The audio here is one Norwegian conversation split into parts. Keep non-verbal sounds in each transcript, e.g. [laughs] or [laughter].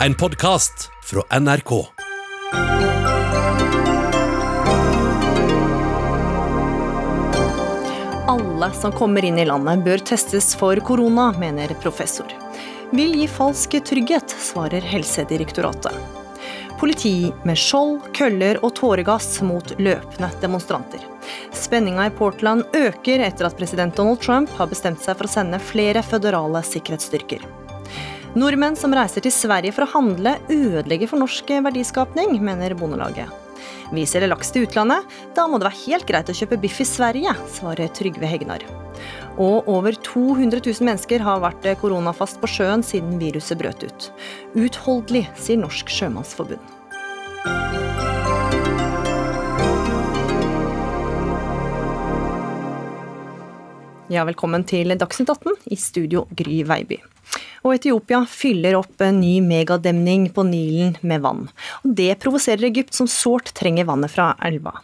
En podkast fra NRK. Alle som kommer inn i landet bør testes for korona, mener professor. Vil gi falsk trygghet, svarer Helsedirektoratet. Politi med skjold, køller og tåregass mot løpende demonstranter. Spenninga i Portland øker etter at president Donald Trump har bestemt seg for å sende flere føderale sikkerhetsstyrker. Nordmenn som reiser til Sverige for å handle, ødelegger for norsk verdiskapning, mener Bondelaget. Vi selger laks til utlandet, da må det være helt greit å kjøpe biff i Sverige, svarer Trygve Hegnar. Og over 200 000 mennesker har vært koronafast på sjøen siden viruset brøt ut. Utholdelig, sier Norsk Sjømannsforbund. Ja, velkommen til Dagsnytt 18, i studio Gry Veiby. Og Etiopia fyller opp en ny megademning på Nilen med vann. Og det provoserer Egypt, som sårt trenger vannet fra elva.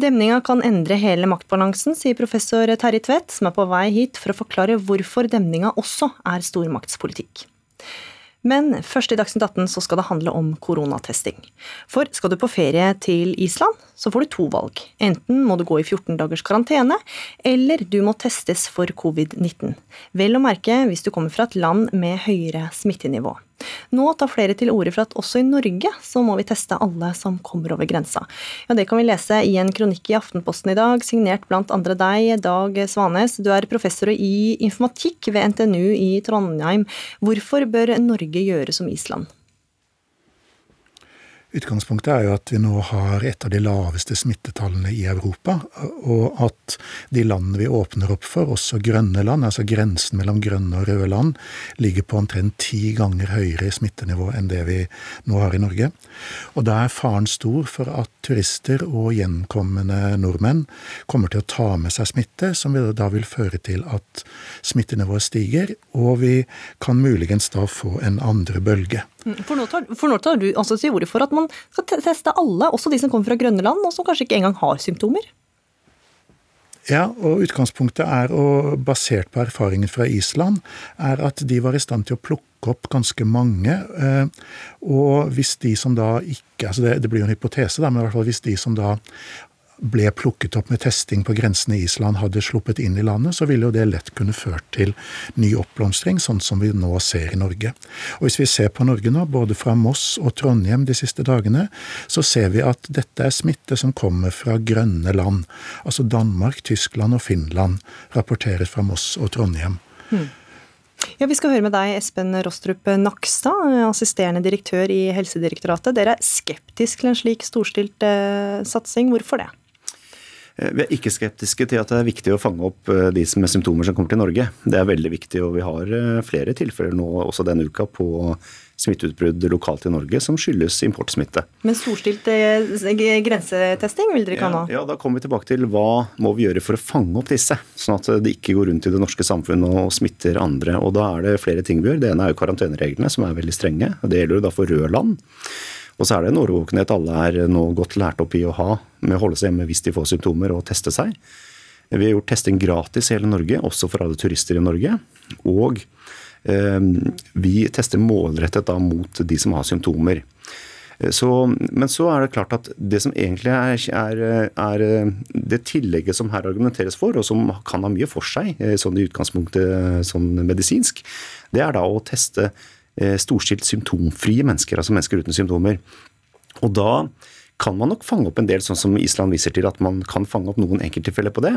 Demninga kan endre hele maktbalansen, sier professor Terje Tvedt, som er på vei hit for å forklare hvorfor demninga også er stormaktspolitikk. Men først i Dagsnytt 18 så skal det handle om koronatesting. For skal du på ferie til Island, så får du to valg. Enten må du gå i 14 dagers karantene, eller du må testes for covid-19. Vel å merke hvis du kommer fra et land med høyere smittenivå. Nå tar flere til orde for at også i Norge så må vi teste alle som kommer over grensa. Ja, Det kan vi lese i en kronikk i Aftenposten i dag, signert blant andre deg, Dag Svanes. Du er professor i informatikk ved NTNU i Trondheim. Hvorfor bør Norge gjøre som Island? Utgangspunktet er jo at vi nå har et av de laveste smittetallene i Europa, og at de landene vi åpner opp for, også grønne land, altså grensen mellom grønne og røde land, ligger på omtrent ti ganger høyere i smittenivå enn det vi nå har i Norge. Og da er faren stor for at turister og gjenkommende nordmenn kommer til å ta med seg smitte, som da vil føre til at smittenivået stiger, og vi kan muligens da få en andre bølge. Mm, for nå tar, for nå tar du altså til orde for at man skal teste alle, også de som kommer fra grønne land, og som kanskje ikke engang har symptomer? Ja, og utgangspunktet er, og basert på erfaringen fra Island, er at de var i stand til å plukke opp ganske mange. Eh, og hvis de som da ikke altså det, det blir jo en hypotese, da, men i hvert fall hvis de som da ble plukket opp med testing på grensene Island hadde sluppet inn i landet, så ville jo det lett kunne ført til ny oppblomstring, sånn som vi nå ser i Norge. Og Hvis vi ser på Norge nå, både fra Moss og Trondheim de siste dagene, så ser vi at dette er smitte som kommer fra grønne land. Altså Danmark, Tyskland og Finland rapporteres fra Moss og Trondheim. Hmm. Ja, Vi skal høre med deg, Espen Rostrup Nakstad, assisterende direktør i Helsedirektoratet. Dere er skeptisk til en slik storstilt eh, satsing. Hvorfor det? Eh, vi er ikke skeptiske til at det er viktig å fange opp eh, de som med symptomer som kommer til Norge. Det er veldig viktig, og vi har eh, flere tilfeller nå også denne uka på smitteutbrudd lokalt i Norge som skyldes importsmitte. Men storstilt grensetesting vil dere ikke ha nå? Ja, da kommer vi tilbake til hva må vi gjøre for å fange opp disse, sånn at de ikke går rundt i det norske samfunnet og smitter andre. Og Da er det flere ting vi gjør. Det ene er jo karantenereglene, som er veldig strenge. Det gjelder jo da for rød land. Og så er det en årvåkenhet alle er nå godt lært opp i å ha med å holde seg hjemme hvis de får symptomer og teste seg. Vi har gjort testing gratis i hele Norge, også for alle turister i Norge. Og eh, vi tester målrettet da mot de som har symptomer. Så, men så er det klart at det som egentlig er, er, er, det tillegget som her argumenteres for, og som kan ha mye for seg eh, sånn i utgangspunktet sånn medisinsk, det er da å teste Eh, storstilt symptomfrie mennesker, altså mennesker uten symptomer. Og da kan man nok fange opp en del, sånn som Island viser til, at man kan fange opp noen enkelttilfeller på det.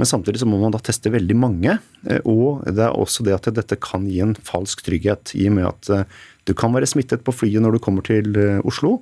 Men samtidig så må man da teste veldig mange. Eh, og det er også det at dette kan gi en falsk trygghet, i og med at eh, du kan være smittet på flyet når du kommer til Oslo.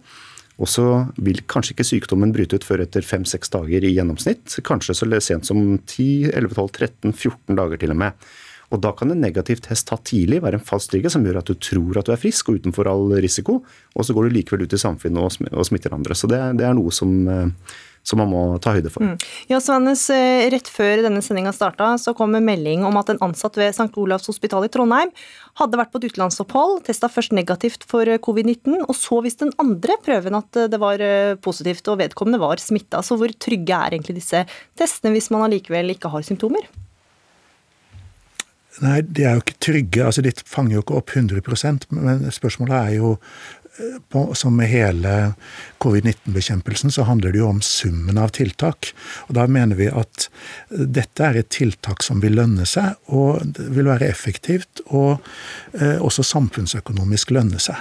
Og så vil kanskje ikke sykdommen bryte ut før etter fem-seks dager i gjennomsnitt. Kanskje så sent som 10, 11, 12, 13, 14 dager til og med. Og Da kan en negativ test tatt tidlig være en falsk trygghet som gjør at du tror at du er frisk og utenfor all risiko, og så går du likevel ut i samfunnet og smitter andre. Så det, det er noe som, eh, som man må ta høyde for. Mm. Ja, Svennes, eh, Rett før denne sendinga starta, så kom en melding om at en ansatt ved St. Olavs hospital i Trondheim hadde vært på et utenlandsopphold, testa først negativt for eh, covid-19, og så viste den andre prøven at det var positivt og vedkommende var smitta. Så hvor trygge er egentlig disse testene hvis man allikevel ikke har symptomer? Nei, de er jo ikke trygge. altså De fanger jo ikke opp 100% men spørsmålet er jo eh, på, som med hele covid-19-bekjempelsen, så handler det jo om summen av tiltak. Og Da mener vi at eh, dette er et tiltak som vil lønne seg, og det vil være effektivt og eh, også samfunnsøkonomisk lønne seg.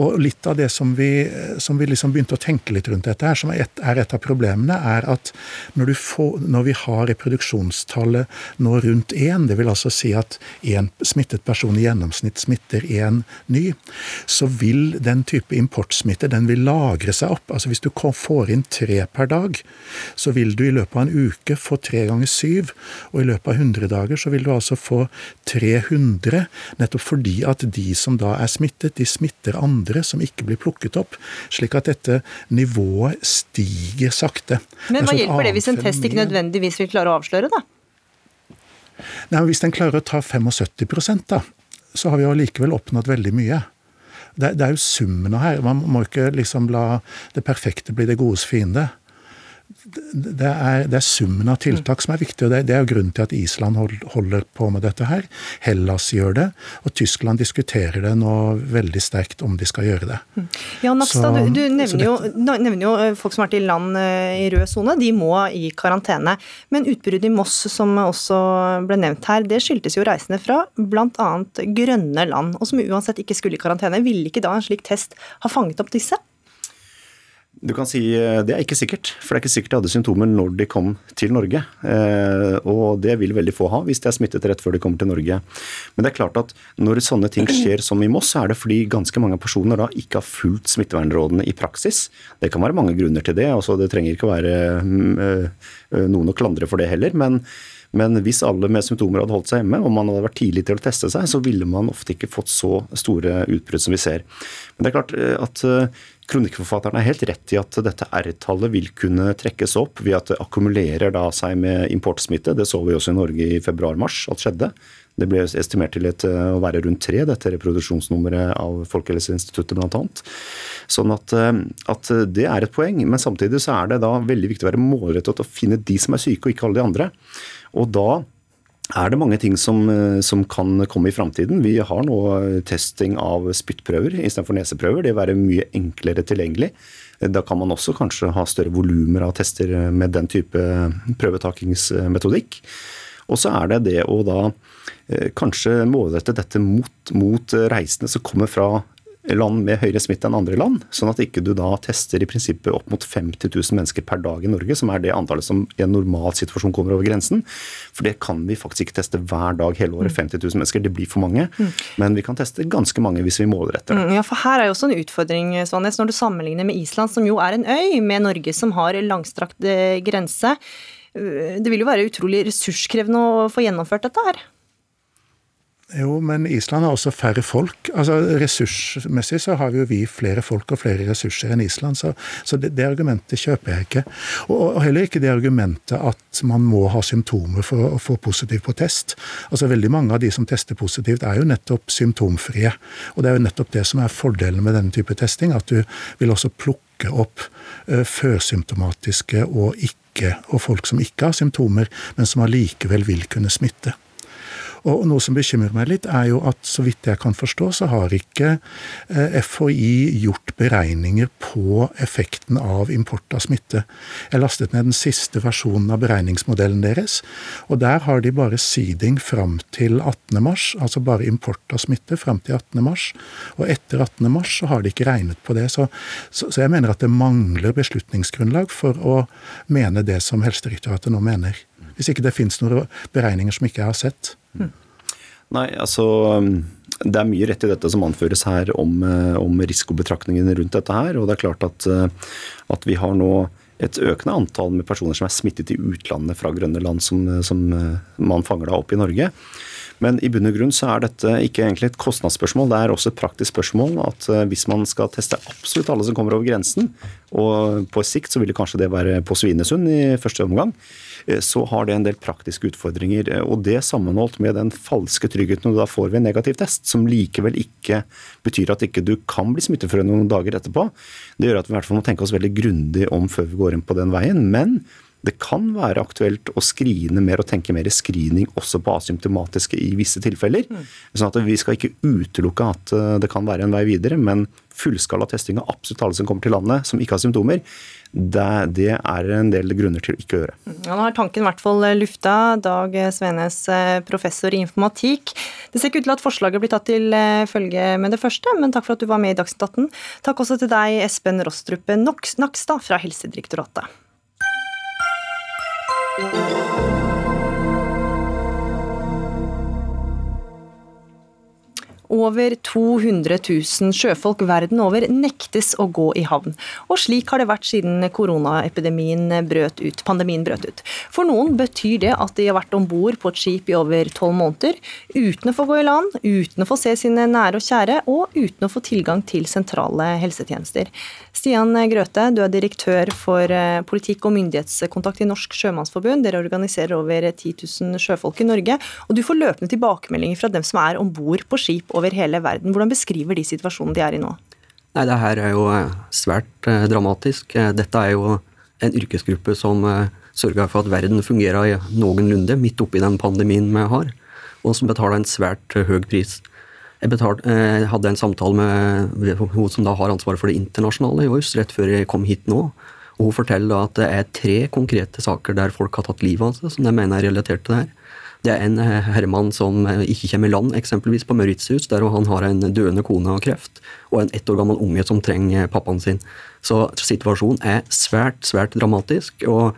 Og litt av det som vi, som vi liksom begynte å tenke litt rundt dette, her, som er et, er et av problemene, er at når, får, når, vi har reproduksjonstallet nå rundt én, det vil altså si at én smittet person i gjennomsnitt smitter én ny, så vil den type importsmitte den vil lagre seg opp. Altså Hvis du får inn tre per dag, så vil du i løpet av en uke få tre ganger syv, og i løpet av 100 dager så vil du altså få 300, nettopp fordi at de som da er smittet, de smitter andre som ikke blir plukket opp, slik at dette nivået stiger sakte. Men hva hjelper det hvis en test ikke nødvendigvis vil klare å avsløre, da? Nei, Hvis den klarer å ta 75 da, så har vi allikevel oppnådd veldig mye. Det, det, er jo summene her. Man må ikke liksom la det perfekte bli det godes fiende det er, det er, summen av tiltak som er viktig. og Det, det er jo grunnen til at Island holder på med dette her. Hellas gjør det, og Tyskland diskuterer det nå veldig sterkt om de skal gjøre det. Ja, Nakstad, du, du nevner, jo, nevner, jo, eh, folk som har vært i land eh, i rød sone. De må i karantene. Men utbruddet i Moss, som også ble nevnt her, det skyldtes jo reisende fra bl.a. grønne land, og som uansett ikke skulle i karantene. Ville ikke da en slik test ha fanget opp disse? Du kan si eh, Det er ikke sikkert, for det er ikke sikkert de hadde symptomer når de kom til Norge. Eh, og det vil veldig få ha hvis de er smittet rett før de kommer til Norge. Men det er klart at når sånne ting skjer som i Moss, så er det fordi ganske mange personer da ikke har fulgt smittevernrådene i praksis. Det kan være mange grunner til det. altså Det trenger ikke å være mm, eh, noen å klandre for det heller. men men hvis alle med symptomer hadde holdt seg hjemme, og man hadde vært tidlig til å teste seg, så ville man ofte ikke fått så store utbrudd som vi ser. Men det er klart at Kronikkforfatteren er helt rett i at dette R-tallet vil kunne trekkes opp ved at det akkumulerer seg med importsmitte. Det så vi også i Norge i februar-mars at skjedde. Det ble estimert til et, å være rundt tre, dette reproduksjonsnummeret av Folkehelseinstituttet bl.a. Sånn at, at, det er et poeng. Men samtidig så er det da veldig viktig å være målrettet og finne de som er syke, og ikke alle de andre. Og da er det mange ting som, eh, som kan komme i framtiden. Vi har nå eh, testing av spyttprøver istedenfor neseprøver. Det vil være mye enklere tilgjengelig. Eh, da kan man også kanskje ha større volumer av tester med den type prøvetakingsmetodikk. Og så er det det å da kanskje målrette dette mot, mot reisende som kommer fra land med høyere smitte enn andre land. Sånn at ikke du da tester i prinsippet opp mot 50 000 mennesker per dag i Norge, som er det antallet som i en normal situasjon kommer over grensen. For det kan vi faktisk ikke teste hver dag hele året. 50 000 mennesker, det blir for mange. Mm. Men vi kan teste ganske mange hvis vi målretter det. Mm, ja, for her er jo også en utfordring, Svanes, når du sammenligner med Island, som jo er en øy, med Norge som har langstrakt eh, grense. Eh, det vil jo være utrolig ressurskrevende å få gjennomført dette her? Jo, men Island har også færre folk. Altså Ressursmessig så har jo vi flere folk og flere ressurser enn Island, så, så det, det, argumentet kjøper jeg ikke. Og, og, heller ikke det argumentet at man må ha symptomer for å få positiv på test. Altså Veldig mange av de som tester positivt, er jo nettopp symptomfrie. Og det er jo nettopp det som er fordelen med denne type testing, at du vil også plukke opp uh, førsymptomatiske og ikke, og folk som ikke har symptomer, men som allikevel vil kunne smitte. Og noe som bekymrer meg litt, er jo at så vidt jeg kan forstå, så har ikke eh, FHI gjort beregninger på effekten av import av smitte. Jeg lastet ned den siste versjonen av beregningsmodellen deres, og der har de bare seeding fram til 18. mars, altså bare import av smitte fram til 18. mars. Og etter 18. mars så har de ikke regnet på det. Så, så, så jeg mener at det mangler beslutningsgrunnlag for å mene det som Helsedirektoratet nå mener. Hvis ikke det finnes noen beregninger som ikke jeg har sett. Nei, altså um, det er mye rett i dette som anføres her om, uh, om risikobetraktningene rundt dette her. Og det er klart at, uh, at, vi har nå et økende antall med personer som er smittet i utlandet fra grønne land, som, som uh, man fanger da opp i Norge. Men i bunn og grunn så er dette ikke egentlig et kostnadsspørsmål, det er også et praktisk spørsmål. At hvis man skal teste absolutt alle som kommer over grensen, og på sikt så vil det kanskje det være på Svinesund i første omgang, så har det en del praktiske utfordringer. Eh, og det sammenholdt med den falske tryggheten du da får ved en negativ test, som likevel ikke betyr at ikke du kan bli smittet noen dager etterpå, det gjør at vi i hvert fall må tenke oss veldig grundig om før vi går inn på den veien. Men det kan være aktuelt å skrine mer og tenke mer screening også på asymptomatiske i visse tilfeller. Mm. Sånn at Vi skal ikke utelukke at eh, det kan være en vei videre, men fullskala testing av absolutt alle som kommer til landet som ikke har symptomer, det, det, er en del grunner til å ikke gjøre. Mm. Ja, nå har tanken i hvert fall lufta. Dag Svenes, eh, professor i informatikk. Det ser ikke ut til at forslaget blir tatt til eh, følge med det første, men takk for at du var med i Dagsnytt 18. Takk også til deg, Espen Rostrup Nakstad fra Helsedirektoratet. Over 200 000 sjøfolk verden over nektes å gå i havn. Og slik har det vært siden koronaepidemien brøt ut, pandemien brøt ut. For noen betyr det at de har vært om bord på et skip i over tolv måneder uten å få gå i land, uten å få se sine nære og kjære, og uten å få tilgang til sentrale helsetjenester. Stian Grøte, du er direktør for eh, politikk og myndighetskontakt i Norsk Sjømannsforbund. Dere organiserer over 10 000 sjøfolk i Norge, og du får løpende tilbakemeldinger fra dem som er om bord på skip over hele verden. Hvordan beskriver de situasjonen de er i nå? Nei, Det her er jo eh, svært eh, dramatisk. Dette er jo en yrkesgruppe som sørger for at verden fungerer noenlunde midt oppi den pandemien vi har, og som betaler en svært høy pris. Jeg, betalt, eh, hadde en samtale med hun som da har ansvaret for det internasjonale i Voice rett før jeg kom hit nå. og Hun forteller at det er tre konkrete saker der folk har tatt livet av seg, som jeg mener er relatert til det her. Det er en eh, herremann som eh, ikke kommer i land, eksempelvis på Mauritius, der han har en døende kone av kreft, og en ett år gammel unge som trenger pappaen sin. Så situasjonen er svært, svært dramatisk. og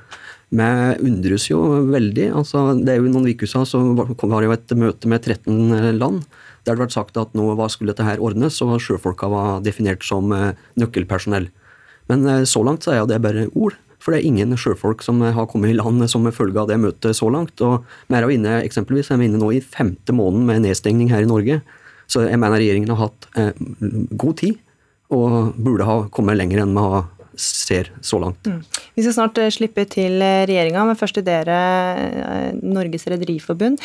vi undres jo veldig. altså det er jo Noen uker siden så var det jo et møte med 13 eh, land. Det ble sagt at nå skulle dette her ordnes, og sjøfolka var definert som nøkkelpersonell. Men så langt så er det bare ord. For det er ingen sjøfolk som har kommet i land som følge av det møtet så langt. Og vi er jo inne, eksempelvis, er vi inne nå i femte måneden med nedstengning her i Norge. Så jeg mener regjeringen har hatt eh, god tid, og burde ha kommet lenger enn vi har ser så langt. Mm. Vi skal snart eh, slippe til eh, regjeringa, men først til dere, eh, Norges Rederiforbund.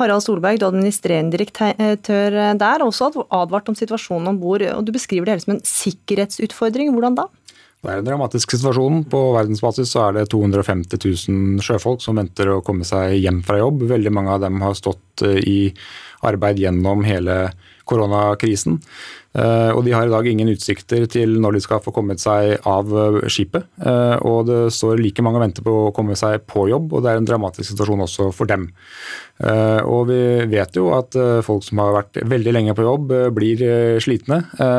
Harald Solberg, du er administrerende direktør der, også advart om situasjonen om bord. Du beskriver det hele som en sikkerhetsutfordring. Hvordan da? Det er en dramatisk situasjon. På verdensbasis så er det 250 000 sjøfolk som venter å komme seg hjem fra jobb. Veldig mange av dem har stått i arbeid gjennom hele koronakrisen. Eh, og de har i dag ingen utsikter til når de skal få kommet seg av eh, skipet. Eh, og det står like mange og venter på å komme seg på jobb, og det er en dramatisk situasjon også for dem. Og vi vet jo at folk som har vært veldig lenge på jobb, blir slitne.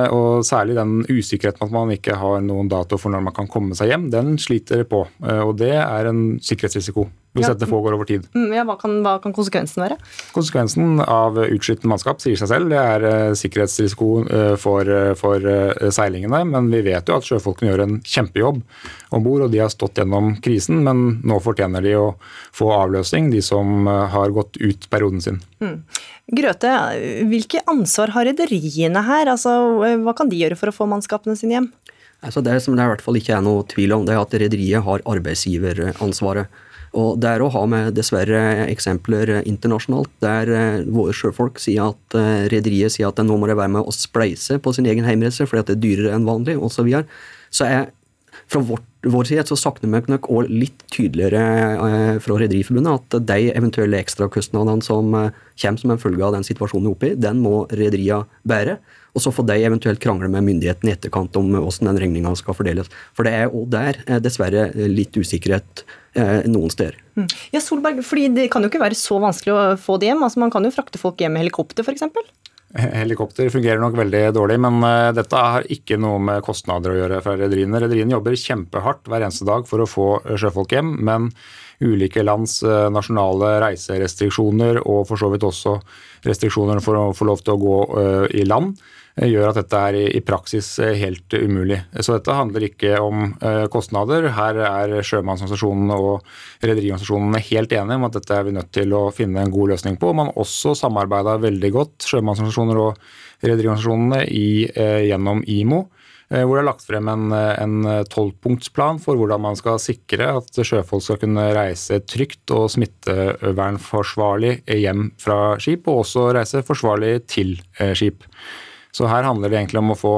Og særlig den usikkerheten at man ikke har noen dato for når man kan komme seg hjem, den sliter på. Og det er en sikkerhetsrisiko hvis ja. dette foregår over tid. Mm, ja, hva, kan, hva, kan, konsekvensen være? Konsekvensen av utslitt mannskap sier seg selv. Det er uh, sikkerhetsrisiko uh, for, uh, for seilingene. Men vi vet jo at sjøfolkene gjør en kjempejobb om bord, og de har stått gjennom krisen. Men nå fortjener de å få avløsning, de som har gått ut perioden sin. Mm. Grøte, hvilke ansvar har rederiene her? Altså, hva kan de gjøre for å få mannskapene sine hjem? Altså det som det i hvert fall ikke er noe tvil om, det er at rederiet har arbeidsgiveransvaret. Og Der òg har vi dessverre eksempler internasjonalt der eh, våre sjøfolk sier at eh, rederiet sier at nå må de være med å spleise på sin egen hjemreise fordi at det er dyrere enn vanlig osv. Så, videre. så er fra vårt, vår side så sakner vi nok òg litt tydeligere eh, fra Rederiforbundet at de eventuelle ekstrakostnadene som kommer som en følge av den situasjonen vi er oppe i, den må rederiene bære. Og så får de eventuelt krangle med myndighetene i etterkant om hvordan den regninga skal fordeles. For det er òg der dessverre litt usikkerhet Eh, noen steder. Mm. Ja, Solberg, fordi Det kan jo ikke være så vanskelig å få det hjem. altså Man kan jo frakte folk hjem med helikopter f.eks. Helikopter fungerer nok veldig dårlig, men uh, dette har ikke noe med kostnader å gjøre fra rederiene. Rederiene jobber kjempehardt hver eneste dag for å få sjøfolk hjem, men ulike lands uh, nasjonale reiserestriksjoner og for så vidt også restriksjoner for å få lov til å gå uh, i land Eh, gjør at dette er i praksis eh, helt umulig. Så dette handler ikke om eh, kostnader. Her er sjømannsorganisasjonene og rederiorganisasjonene helt enige om at dette er vi nødt til å finne en god løsning på. Man også samarbeida veldig godt, sjømannsorganisasjoner og rederiorganisasjonene, gjennom IMO hvor det er lagt frem en tolvpunktsplan for hvordan man skal sikre at sjøfolk skal kunne reise trygt og smittevernforsvarlig hjem fra skip, og også reise forsvarlig til skip. Så her handler det egentlig om å få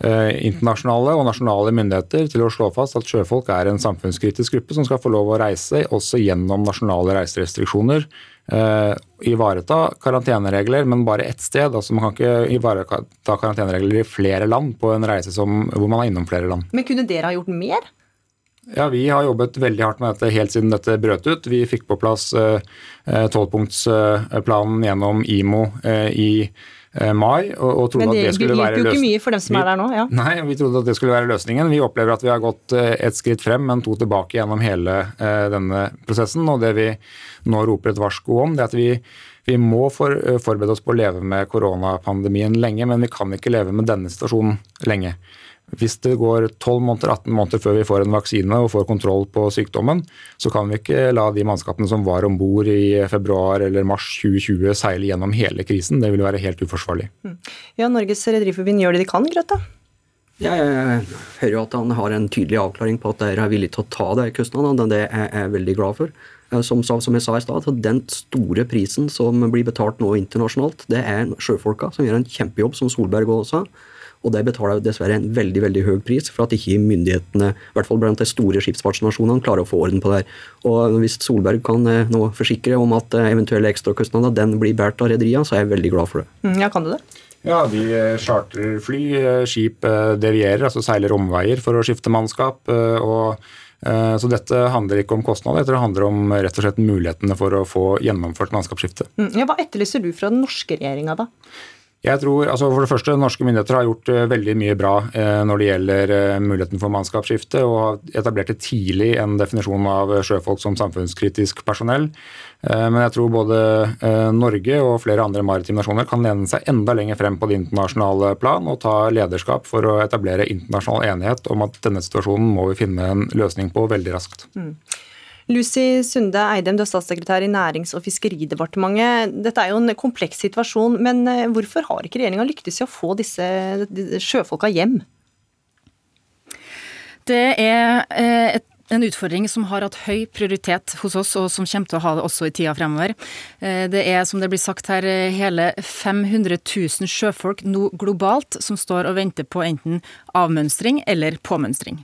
internasjonale og nasjonale myndigheter til å slå fast at sjøfolk er en samfunnskritisk gruppe som skal få lov å reise også gjennom nasjonale reiserestriksjoner. Uh, ivareta karanteneregler, men bare ett sted. altså Man kan ikke ivareta karanteneregler i flere land på en reise som, hvor man er innom flere land. Men kunne dere ha gjort mer? Ja, Vi har jobbet veldig hardt med dette helt siden dette brøt ut. Vi fikk på plass tolvpunktsplanen gjennom IMO i mai. Og, og trodde Men det, at det skulle være hjelper jo ikke mye for dem som vi, er der nå. ja. Nei, vi trodde at det skulle være løsningen. Vi opplever at vi har gått et skritt frem, men to tilbake gjennom hele denne prosessen. Og det vi nå roper et varsko om, det er at vi, vi må for, forberede oss på å leve med koronapandemien lenge, men vi kan ikke leve med denne situasjonen lenge. Hvis det går 12-18 måneder før vi får en vaksine og får kontroll på sykdommen, så kan vi ikke la de mannskapene som var om bord i februar eller mars 2020 seile gjennom hele krisen. Det vil være helt uforsvarlig. Ja, Norges Rederiforbund gjør det de kan, Grøtta? Jeg hører jo at han har en tydelig avklaring på at dere er villige til å ta de kostnadene. Det er jeg veldig glad for. Som, som, jeg sa i stad, Den store prisen som blir betalt nå internasjonalt, det er sjøfolka som gjør en kjempejobb, som Solberg også sa. Og det betaler dessverre en veldig veldig høy pris for at ikke myndighetene, i hvert fall blant de store skipsfartsnasjonene, klarer å få orden på det her. Og Hvis Solberg kan nå forsikre om at eventuelle ekstrakostnader den blir båret av rederiene, så er jeg veldig glad for det. Ja, kan du det? Ja, de chartrer fly, skip devierer, altså seiler omveier for å skifte mannskap. og så dette handler ikke om kostnader, det handler om rett og slett mulighetene for å få gjennomført mannskapsskifte. Ja, hva etterlyser du fra den norske regjeringa, da? Jeg tror, altså For det første, Norske myndigheter har gjort veldig mye bra eh, når det gjelder eh, muligheten for mannskapsskifte, og etablerte tidlig en definisjon av sjøfolk som samfunnskritisk personell. Eh, men jeg tror både Norge og flere andre maritime nasjoner kan lene seg enda lenger frem på det internasjonale plan og ta lederskap for å etablere internasjonal enighet om at denne situasjonen må vi finne en løsning på veldig raskt. Mm. Lucy Sunde Eidem, du er statssekretær i Nærings- og fiskeridepartementet. Dette er jo en kompleks situasjon, men hvorfor har ikke regjeringa lyktes i å få disse sjøfolka hjem? Det er et en utfordring som har hatt høy prioritet hos oss, og som kommer til å ha det også i tida fremover. Det er, som det blir sagt her, hele 500 000 sjøfolk nå globalt som står og venter på enten avmønstring eller påmønstring.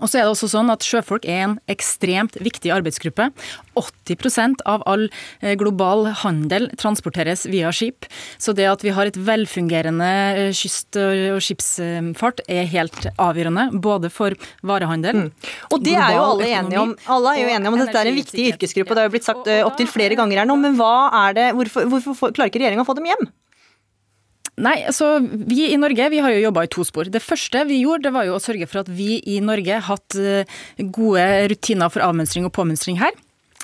Og så er det også sånn at Sjøfolk er en ekstremt viktig arbeidsgruppe. 80% av all global handel transporteres via skip. Så det at vi har et velfungerende kyst- og skipsfart er helt avgjørende. Både for varehandel mm. Og det er jo alle enige om. Alle er jo enige om at dette er en viktig yrkesgruppe. Det har jo blitt sagt opptil flere ganger her nå. Men er hvorfor, hvorfor klarer ikke regjeringa å få dem hjem? Nei, altså Vi i Norge vi har jo jobba i to spor. Det første vi gjorde, det var jo å sørge for at vi i Norge hatt gode rutiner for avmønstring og påmønstring her.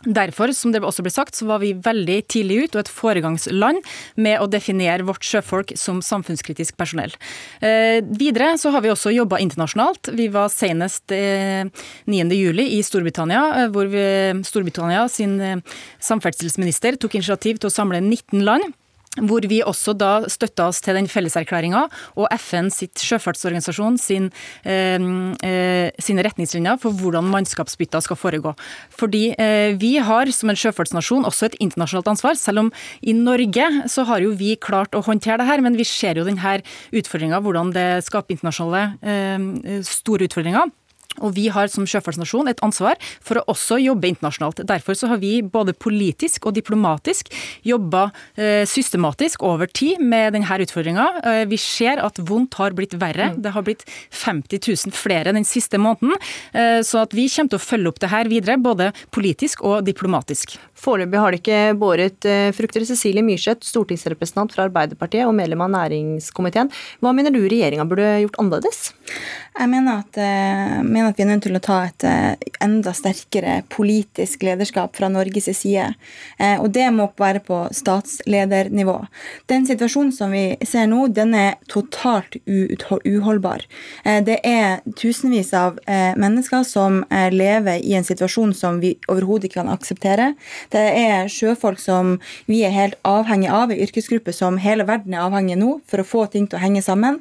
Derfor, som det også ble sagt, så var vi veldig tidlig ut og et foregangsland med å definere vårt sjøfolk som samfunnskritisk personell. Eh, videre så har vi også jobba internasjonalt. Vi var senest eh, 9.7 i Storbritannia, hvor vi, Storbritannia sin samferdselsminister tok initiativ til å samle 19 land hvor vi også da støtta oss til den felleserklæringa og FN sitt sjøfartsorganisasjon sin, eh, sine retningslinjer for hvordan mannskapsbytter skal foregå. Fordi eh, vi har som en sjøfartsnasjon også et internasjonalt ansvar. Selv om i Norge så har jo vi klart å håndtere det her, men vi ser jo denne utfordringa, hvordan det skaper internasjonale eh, store utfordringer. Og vi har som sjøfartsnasjon et ansvar for å også jobbe internasjonalt. Derfor så har vi både politisk og diplomatisk jobba eh, systematisk over tid med denne utfordringa. Eh, vi ser at vondt har blitt verre. Det har blitt 50 000 flere den siste måneden. Eh, så at vi kommer til å følge opp det her videre, både politisk og diplomatisk. Foreløpig har det ikke båret frukter. Cecilie Myrseth, stortingsrepresentant fra Arbeiderpartiet og medlem av næringskomiteen. Hva mener du regjeringa burde gjort annerledes? Jeg mener at, mener at vi er nødt til å ta et enda sterkere politisk lederskap fra Norges side. Og det må være på statsledernivå. Den situasjonen som vi ser nå, den er totalt uholdbar. Det er tusenvis av mennesker som lever i en situasjon som vi overhodet ikke kan akseptere. Det er sjøfolk som vi er helt avhengig av, en yrkesgruppe som hele verden er avhengig av nå for å få ting til å henge sammen.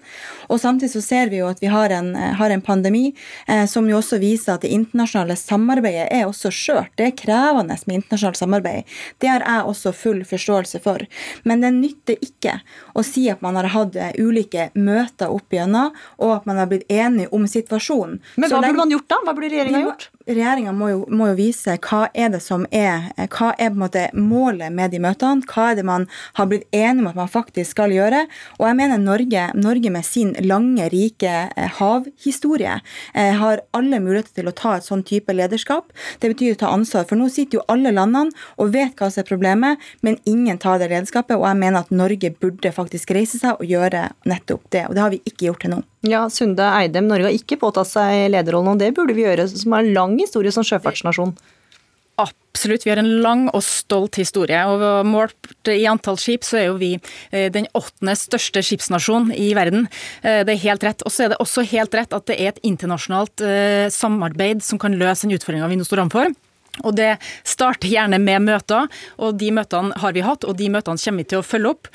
Og samtidig så ser vi jo at vi har en, har en pandemi eh, som jo også viser at det internasjonale samarbeidet er også skjørt. Det er krevende med internasjonalt samarbeid. Det har jeg også full forståelse for. Men det nytter ikke å si at man har hatt ulike møter opp igjennom, og at man har blitt enige om situasjonen. Men hva burde man gjort da? Hva burde regjeringa gjort? Regjeringa må, må, jo vise hva er det som er hva er på en måte målet med de møtene. Hva er det man har blitt enige om at man faktisk skal gjøre. Og jeg mener Norge, Norge med sin lange, rike eh, havhistorie eh, har alle muligheter til å ta et sånn type lederskap. Det betyr å ta ansvar. For nå sitter jo alle landene og vet hva som er problemet, men ingen tar det lederskapet. Og jeg mener at Norge burde faktisk reise seg og gjøre nettopp det. Og det har vi ikke gjort til nå. Ja, Sunde Eidem, Norge har ikke påtatt seg lederrollen, og det burde vi gjøre, som har lang historie som sjøfartsnasjon. Absolutt. Vi har en lang og stolt historie. og Målt i antall skip, så er jo vi eh, den åttende største skipsnasjonen i verden. Eh, det er helt rett. Og så er det også helt rett at det er et internasjonalt eh, samarbeid som kan løse den utfordringa vi nå står overfor. Og Det starter gjerne med møter, og de møtene har vi hatt, og de møtene kommer vi til å følge opp.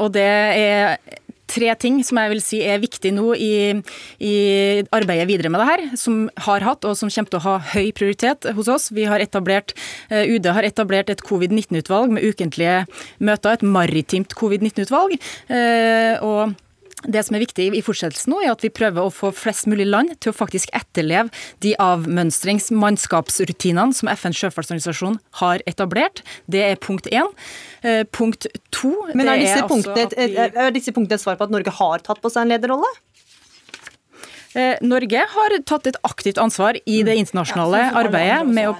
Og det er tre ting som jeg vil si er viktig nå i, i, arbeidet videre med det her, som har hatt og som kommer til å ha høy prioritet hos oss. Vi har etablert, eh, UD har etablert et covid-19-utvalg med ukentlige møter, et maritimt covid-19-utvalg. Eh, og det som er viktig i fortsettelsen nå, er at vi prøver å få flest mulig land til å faktisk etterleve de avmønstrings- mannskapsrutinene som FNs sjøfartsorganisasjon har etablert. Det er punkt én. Eh, punkt to Men er disse, er punktene, vi, er disse punktene et svar på at Norge har tatt på seg en lederrolle? Eh, Norge har tatt et aktivt ansvar i det internasjonale ja, arbeidet med å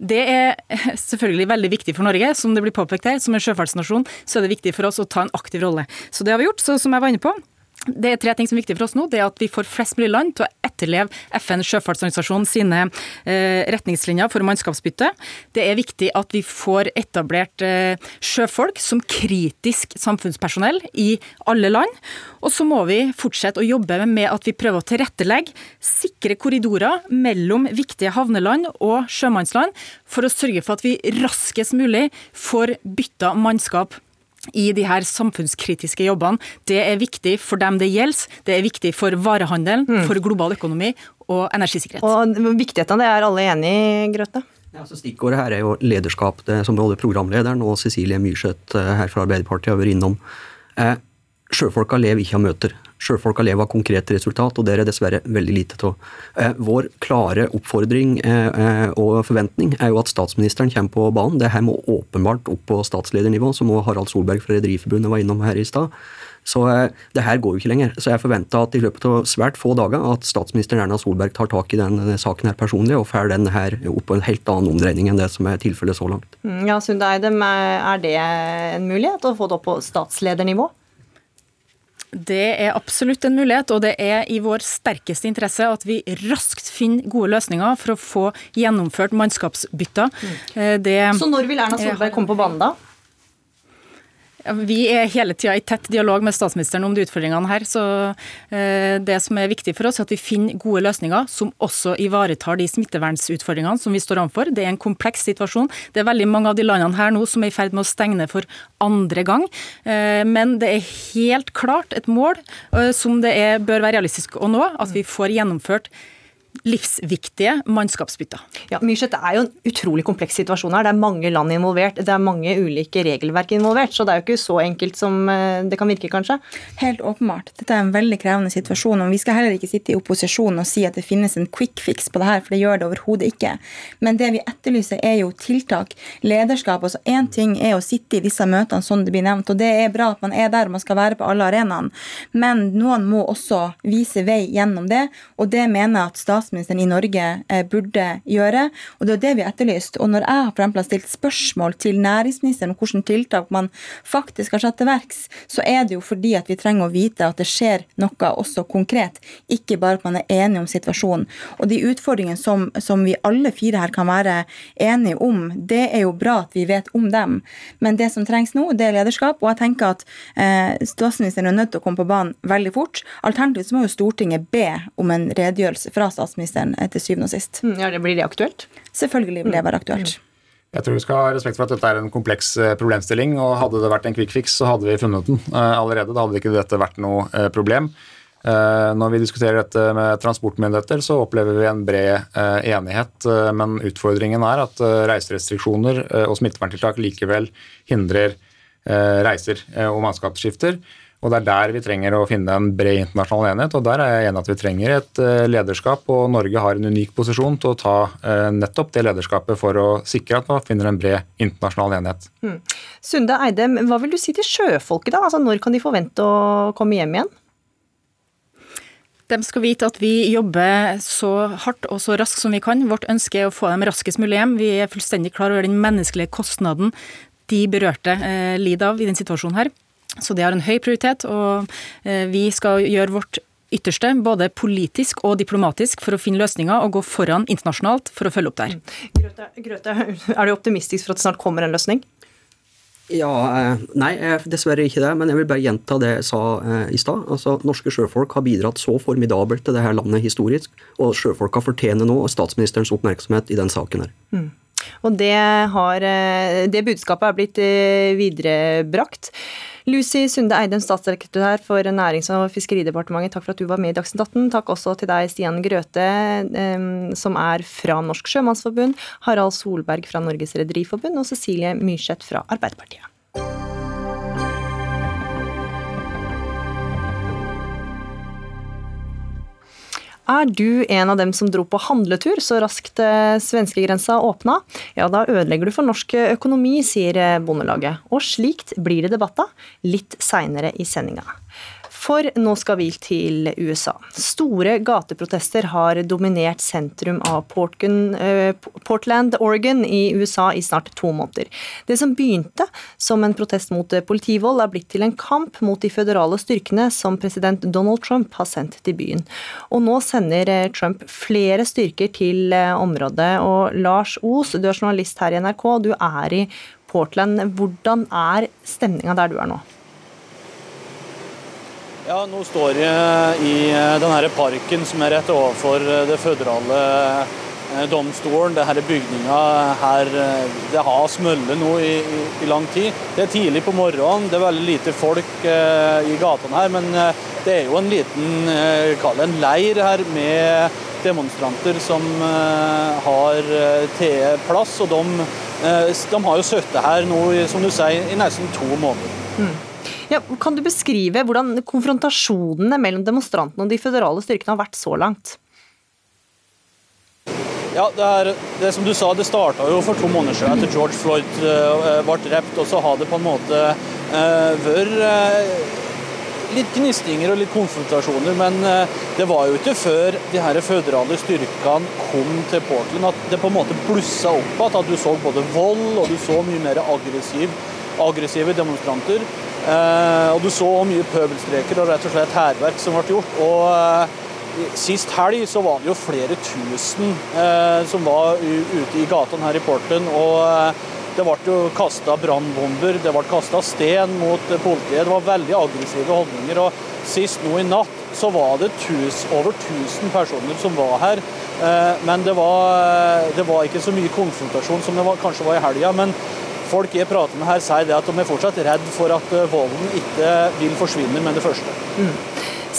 det er [laughs] selvfølgelig veldig viktig for Norge, som det blir påpekt her. Som en sjøfartsnasjon så er det viktig for oss å ta en aktiv rolle. Så det har vi gjort, så som jeg var inne på. Det er tre ting som er viktig for oss nå. Det er at vi får flest mulig land til å etterleve FN sjøfartsorganisasjon sine eh, retningslinjer for mannskapsbytte. Det er viktig at vi får etablert eh, sjøfolk som kritisk samfunnspersonell i alle land. Og så må vi fortsette å jobbe med at vi prøver å tilrettelegge sikre korridorer mellom viktige havneland og sjømannsland, for å sørge for at vi raskest mulig får bytta mannskap i de her samfunnskritiske jobbene. Det er viktig for dem det gjelder. Det er viktig for varehandelen, mm. for global økonomi og energisikkerhet. Og Viktigheten av det er alle enig i, Grøthe? Ja, så Stikkordet her er jo lederskap, det som både programlederen og Cecilie Myrseth eh, her fra Arbeiderpartiet har vært innom. Eh, Sjøfolka lever ikke av møter. Sjøfolka lever av konkrete resultat, og det er dessverre veldig lite av. Eh, vår klare oppfordring eh, eh, og forventning er jo at statsministeren kommer på banen. Det her må åpenbart opp på statsledernivå, som også Harald Solberg fra Rederiforbundet var innom her i stad. Så det her går jo ikke lenger. Så jeg forventer at i løpet av svært få dager at statsminister Erna Solberg tar tak i den saken her personlig og får den her opp på en helt annen omdreining enn det som er tilfellet så langt. Mm, ja, Sunde Eidem, er det en mulighet å få det opp på statsledernivå? Det er absolutt en mulighet, og det er i vår sterkeste interesse at vi raskt finner gode løsninger for å få gjennomført mannskapsbytter. Mm. Det, Så når vil Erna Solberg komme på banen da? Vi er hele tida i tett dialog med statsministeren om de utfordringene her. Så eh, det som er viktig for oss, er at vi finner gode løsninger som også ivaretar de smittevernsutfordringene som vi står overfor. Det er en kompleks situasjon. Det er veldig mange av de landene her nå som er i ferd med å stenge for andre gang. Eh, men det er helt klart et mål eh, som det er, bør være realistisk å nå, at vi får gjennomført livsviktige mannskapsbytter. Ja, Myrseth, Det er jo en utrolig kompleks situasjon her. Det er mange land involvert, det er mange ulike regelverk involvert. Så det er jo ikke så enkelt som eh, det kan virke, kanskje? Helt åpenbart. Dette er en veldig krevende situasjon. og Vi skal heller ikke sitte i opposisjon og si at det finnes en quick fix på det her, for det gjør det overhodet ikke. Men det vi etterlyser, er jo tiltak. Lederskap. altså Én ting er å sitte i disse møtene som det blir nevnt, og det er bra at man er der og man skal være på alle arenaene, men noen må også vise vei gjennom det, og det mener jeg at statsministeren statsministeren i Norge eh, burde gjøre. Og Det er det vi har etterlyst. Og når jeg for har stilt spørsmål til næringsministeren om hvilke tiltak man faktisk har satt til verks, så er det jo fordi at vi trenger å vite at det skjer noe også konkret, ikke bare at man er enig om situasjonen. Og de utfordringene som, som vi alle fire her kan være enige om, det er jo bra at vi vet om dem. Men det som trengs nå, det er lederskap. Og jeg tenker at eh, statsministeren er nødt til å komme på banen veldig fort. Alternativt så må jo Stortinget be om en redegjørelse fra statsministeren statsministeren til syvende og sist. Mm, ja, det Blir det aktuelt? Selvfølgelig vil det være aktuelt. Mm. Jeg tror vi skal ha respekt for at dette er en kompleks eh, problemstilling. og Hadde det vært en quick fix, så hadde vi funnet den eh, allerede. Da hadde ikke dette vært noe eh, problem. Eh, når vi diskuterer dette med transportmyndigheter, så opplever vi en bred eh, enighet. Eh, men utfordringen er at reiserestriksjoner og smitteverntiltak likevel hindrer reiser og mannskapsskifter. Og Det er der vi trenger å finne en bred internasjonal enighet. og Der er jeg enig at vi trenger et lederskap. og Norge har en unik posisjon til å ta nettopp det lederskapet for å sikre at man finner en bred internasjonal enighet. Mm. Sunde Eidem, hva vil du si til sjøfolket da? Altså, når kan de forvente å komme hjem igjen? De skal vite at vi jobber så hardt og så raskt som vi kan. Vårt ønske er å få dem raskest mulig hjem. Vi er fullstendig klar over den menneskelige kostnaden de berørte eh, lider av i den situasjonen her. Så det har en høy prioritet, og eh, vi skal gjøre vårt ytterste, både politisk og diplomatisk, for å finne løsninger og gå foran internasjonalt for å følge opp der. Grøte, Grøte er du optimistisk for at det snart kommer en løsning? Ja, eh, Nei, dessverre ikke det. Men jeg vil bare gjenta det jeg sa eh, i stad. Altså, norske sjøfolk har bidratt så formidabelt til dette landet historisk. Og sjøfolka fortjener nå statsministerens oppmerksomhet i den saken her. Mm. Og det, har, eh, det budskapet er blitt viderebrakt. Lucy Sunde Eidem, statssekretær for Nærings- og fiskeridepartementet, takk for at du var med i Dagsnytt 18. Takk også til deg, Stian Grøte, som er fra Norsk Sjømannsforbund, Harald Solberg fra Norges Rederiforbund og Cecilie Myrseth fra Arbeiderpartiet. Er du en av dem som dro på handletur så raskt eh, svenskegrensa åpna? Ja, da ødelegger du for norsk økonomi, sier eh, Bondelaget. Og slikt blir det debatt av litt seinere i sendinga. For nå skal vi til USA. Store gateprotester har dominert sentrum av eh, Portland, Oregon i USA i snart to måneder. Det som begynte som en protest mot politivold, er blitt til en kamp mot de føderale styrkene som president Donald Trump har sendt til byen. Og nå sender eh, Trump flere styrker til eh, området. Og Lars Os, du er journalist her i NRK, du er i Portland. Hvordan er stemninga der du er nå? Ja, Nå står jeg i eh, denne parken som er rett overfor eh, det føderale eh, domstolen. Denne bygninga her Det har smølt nå i, i, i, lang tid. Det er tidlig på morgenen, det er veldig lite folk i gatene her. Men det er jo en liten kall en leir her med demonstranter som har tatt plass. Og de, de, har jo sittet her nå, som du sier, i nesten to måneder. Mm. Ja, kan du beskrive hvordan konfrontasjonene mellom demonstrantene og de føderale styrkene har vært så langt? Ja, det, er, det som du sa, det starta jo for to måneder siden etter George Floyd uh, ble drept. Og så har det på en måte uh, vært uh, litt gnistinger og litt konfrontasjoner. Men det var jo ikke før de her føderale styrkene kom til Portland at det på en måte blussa opp igjen. At du så både vold og du så mye mer aggressiv, aggressive demonstranter. Eh, og du så mye pøbelstreker og rett og slett hærverk som ble gjort. Og eh, Sist helg så var det jo flere tusen eh, som var ute i gatene her i Portland. og det ble jo kasta brannbomber, det ble kasta sten mot politiet. Det var veldig aggressive holdninger. og Sist nå i natt så var det tus, over 1000 personer som var her. Men det var, det var ikke så mye konfrontasjon som det var, kanskje var i helga. Folk jeg prater med her, sier det at de er fortsatt redd for at eh, volden ikke vil forsvinne med det første. Mm.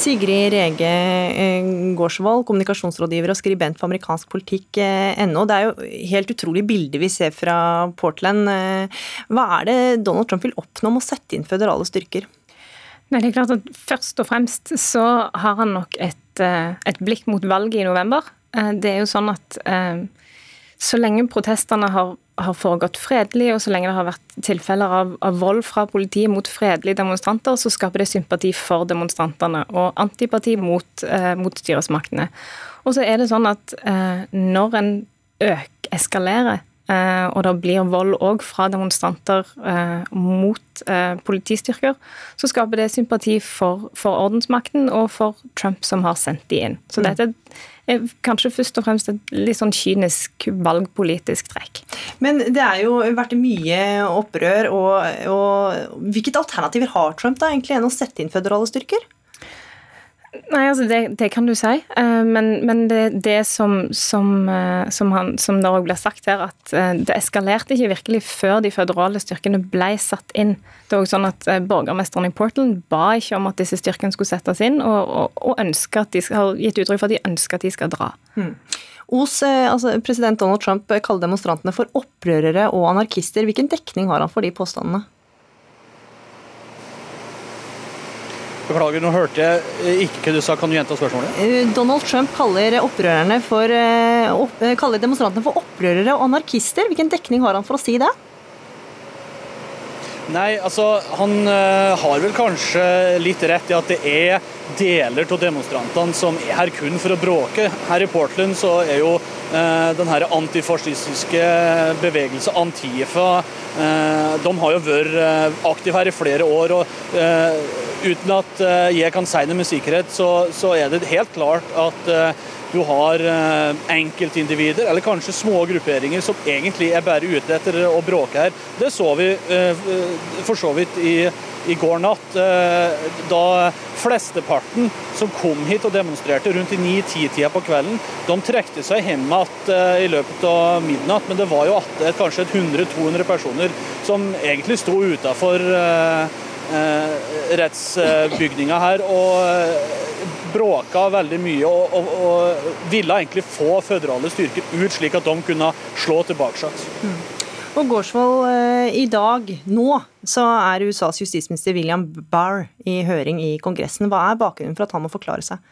Sigrid Rege eh, Gårdsvold, kommunikasjonsrådgiver og skribent for amerikanskpolitikk.no. Det er jo helt utrolig bilder vi ser fra Portland. Eh, hva er det Donald Trump vil oppnå med å sette inn føderale styrker? Nei, det er klart at Først og fremst så har han nok et, et blikk mot valget i november. Det er jo sånn at så lenge protestene har, har, foregått fredelig, og så lenge det har vært tilfeller av, av, vold fra politiet mot fredelige demonstranter, så skaper det sympati for demonstrantene og antipati mot, eh, mot styresmaktene. Og så er det sånn at eh, når en øk eskalerer, eh, og det blir vold òg fra demonstranter eh, mot eh, politistyrker, så skaper det sympati for, for, ordensmakten og for Trump som har sendt de inn. Så dette er kanskje først og fremst et litt sånn kynisk valgpolitisk trekk. Men det er jo vært mye opprør, og, og hvilket alternativer har Trump da egentlig enn å sette inn føderale styrker? Nei, altså det, det, kan du si. Eh, men, men det, det, som, som, eh, som, han, som det òg ble sagt her, at eh, det eskalerte ikke virkelig før de føderale styrkene ble satt inn. Det er også sånn at Borgermesteren i Portland ba ikke om at disse styrkene skulle settes inn, og, og, og at de skal, har gitt uttrykk for at de ønsker at de skal dra. Hmm. Os, altså President Donald Trump kaller demonstrantene for opprørere og anarkister. Hvilken dekning har han for de påstandene? Beklager, nå hørte jeg ikke du sa. Kan du gjenta spørsmålet? Eh, Donald Trump kaller, for, eh, opp, eh, kaller demonstrantene for opprørere og anarkister. Hvilken dekning har han for å si det? Nei, altså Han uh, har vel kanskje litt rett i at det er deler av demonstrantene som er her kun for å bråke. Her i Portland så er jo uh, den her antifascistiske bevegelsen Antifa uh, De har jo vært aktive her i flere år. og Uten at eh, jeg kan si det med sikkerhet, så, så er det helt klart at eh, du har eh, enkeltindivider, eller kanskje små grupperinger, som egentlig er bare ute etter å bråke her. Det så vi for så vidt i, i går natt, da flesteparten som kom hit og demonstrerte rundt i 9-10-tida på kvelden, de trekte seg hjem igjen i løpet av midnatt. Men det var jo kanskje 100-200 personer som egentlig sto utafor Eh, rettsbygninga her og eh, bråka veldig mye og, og, og, ville egentlig få føderale styrker ut, slik at de kunne slå tilbake. Mm. Og Gårdsvold, eh, i dag, nå, så er USAs justisminister William Barr i høring i Kongressen. Hva er bakgrunnen for at han må forklare seg?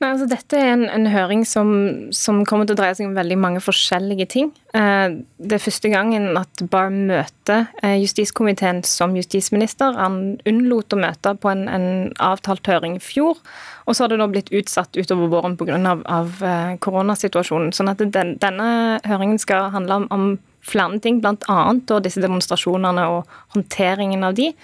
Nei, altså Dette er en, en høring som, som, kommer til å dreie seg om veldig mange forskjellige ting. Eh, det er første gangen at Barr møter eh, justiskomiteen som justisminister. Han unnlot å møte på en, en avtalt høring i fjor. Og så har det nå blitt utsatt utover våren pga. Av, av eh, koronasituasjonen. Sånn at den, denne høringen skal handle om, om flere ting, bl.a. disse demonstrasjonene og håndteringen av de.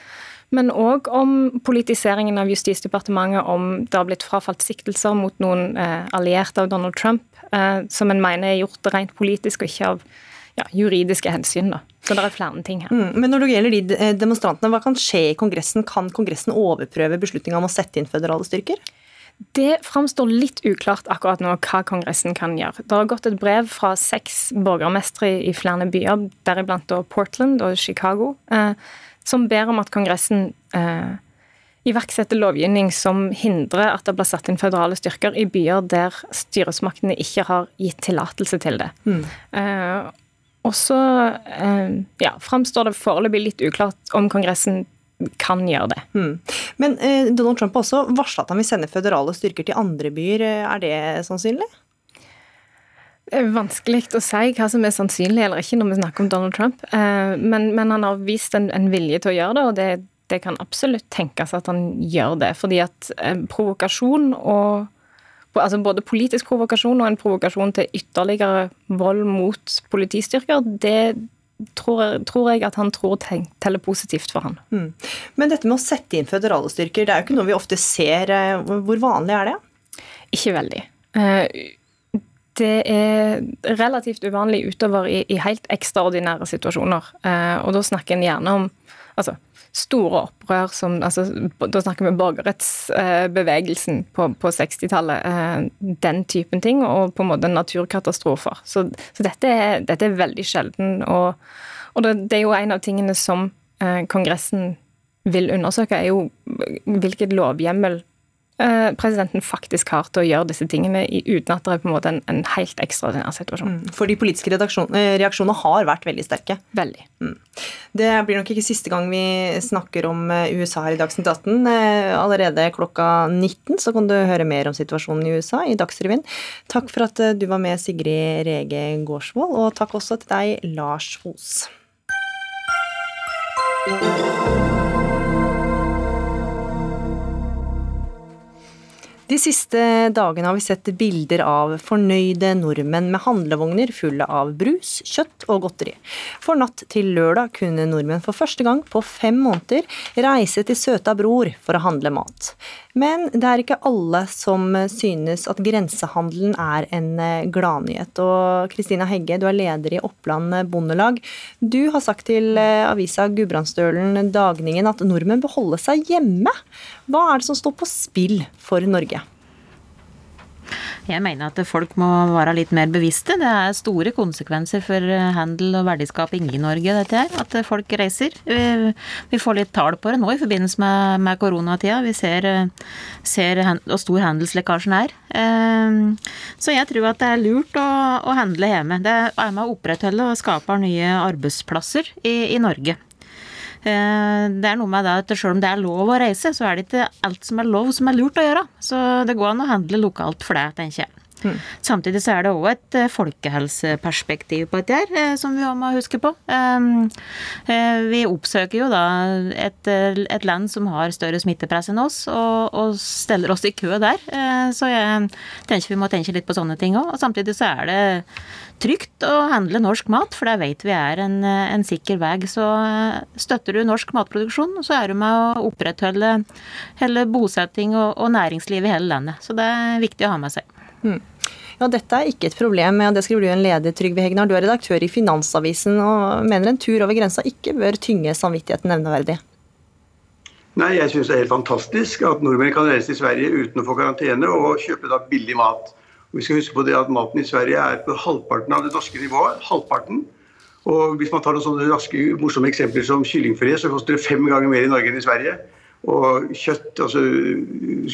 Men òg om politiseringen av Justisdepartementet, om det har blitt frafalt siktelser mot noen eh, allierte av Donald Trump, eh, som en mener er gjort rent politisk og ikke av ja, juridiske hensyn. Da. Så det er flere ting her. Mm, men når det gjelder de eh, demonstrantene, hva kan skje i Kongressen? Kan Kongressen overprøve beslutninga om å sette inn føderale styrker? Det framstår litt uklart akkurat nå hva Kongressen kan gjøre. Det har gått et brev fra seks borgermestere i flere byer, deriblant Portland og Chicago, eh, som ber om at Kongressen eh, iverksetter lovgivning som hindrer at det blir satt inn føderale styrker i byer der styresmaktene ikke har gitt tillatelse til det. Mm. Eh, og så eh, ja, framstår det foreløpig litt uklart om Kongressen kan gjøre det. Mm. Men eh, Donald Trump har også varsla at han vil sende føderale styrker til andre byer. Er det sannsynlig? Det er vanskelig å si hva som er sannsynlig eller ikke når vi snakker om Donald Trump. Eh, men, men han har vist en, en, vilje til å gjøre det, og det, det, kan absolutt tenkes at han gjør det. Fordi at eh, provokasjon og altså Både politisk provokasjon og en provokasjon til ytterligere vold mot politistyrker, det tror jeg, tror jeg at han tror teller positivt for han. Mm. Men dette med å sette inn føderale styrker, det er jo ikke noe vi ofte ser. Eh, hvor vanlig er det? Ikke veldig det er relativt uvanlig utover i, i helt ekstraordinære situasjoner. Eh, og da snakker en gjerne om altså, store opprør som altså, Da snakker vi borgerrettsbevegelsen eh, på, på 60-tallet. Eh, den typen ting, og på en måte naturkatastrofer. Så, så dette, er, dette, er, veldig sjelden. Og, og det, det, er jo en av tingene som eh, Kongressen vil undersøke, er jo hvilket lovhjemmel presidenten faktisk har til å gjøre disse tingene uten at det er på en måte en, en helt ekstraordinær situasjon. Mm, for de politiske eh, reaksjonene har vært veldig sterke. Veldig. Mm. Det blir nok ikke siste gang vi snakker om eh, USA her i Dagsnytt 18. Allerede klokka 19 så kan du høre mer om situasjonen i USA i Dagsrevyen. Takk for at du var med, Sigrid Rege Gårdsvold, og takk også til deg, Lars Os. De siste dagene har vi sett bilder av fornøyde nordmenn med handlevogner fulle av brus, kjøtt og godteri. For natt til lørdag kunne nordmenn for første gang på fem måneder reise til søta bror for å handle mat. Men det er ikke alle som synes at grensehandelen er en eh, gladnyhet. Og Kristina Hegge, du er leder i Oppland Bondelag. Du har sagt til eh, avisa Gudbrandsdølen Dagningen at nordmenn bør holde seg hjemme. Hva er det som står på spill for Norge? Jeg mener at folk må være litt mer bevisste. Det er store konsekvenser for handel og verdiskaping i Norge, dette her. At folk reiser. Vi får litt tall på det nå i forbindelse med, med koronatida. Vi ser, ser hvor stor handelslekkasjen er. Så jeg tror at det er lurt å, å handle hjemme. Det er med å opprettholde og skape nye arbeidsplasser i, i Norge. Eh, det er noe med det at selv om det er lov å reise, så er det ikke alt som er lov som er lurt å gjøre. Så det går an å handle lokalt for det, tenker jeg. Mm. Samtidig så er det òg et eh, folkehelseperspektiv på dette her, eh, som vi må huske på. Vi oppsøker jo da et, et land som har større smittepress enn oss, og, og, steller oss i kø der. Så jeg tenker vi må tenke litt på sånne ting òg. Og samtidig så er det trygt å handle norsk mat, for det vet vi er en, en sikker vei. Så eh, støtter du norsk matproduksjon, så er du med å opprettholde hele bosetting og, og næringsliv i hele landet. Så det er viktig å ha med seg. Mm. Ja, Dette er ikke et problem, og det skriver du en leder, Trygve Hegnar. Du er redaktør i Finansavisen og mener en tur over grensa ikke bør tynge samvittigheten nevneverdig. Nei, jeg syns det er helt fantastisk at nordmenn kan reise til Sverige uten å få karantene og kjøpe da billig mat. Vi skal huske på det at Maten i Sverige er på halvparten av det norske nivået. halvparten. Og Hvis man tar noen sånne raske, morsomme eksempler som kyllingfilet, så koster det fem ganger mer i Norge enn i Sverige. Og kjøtt, altså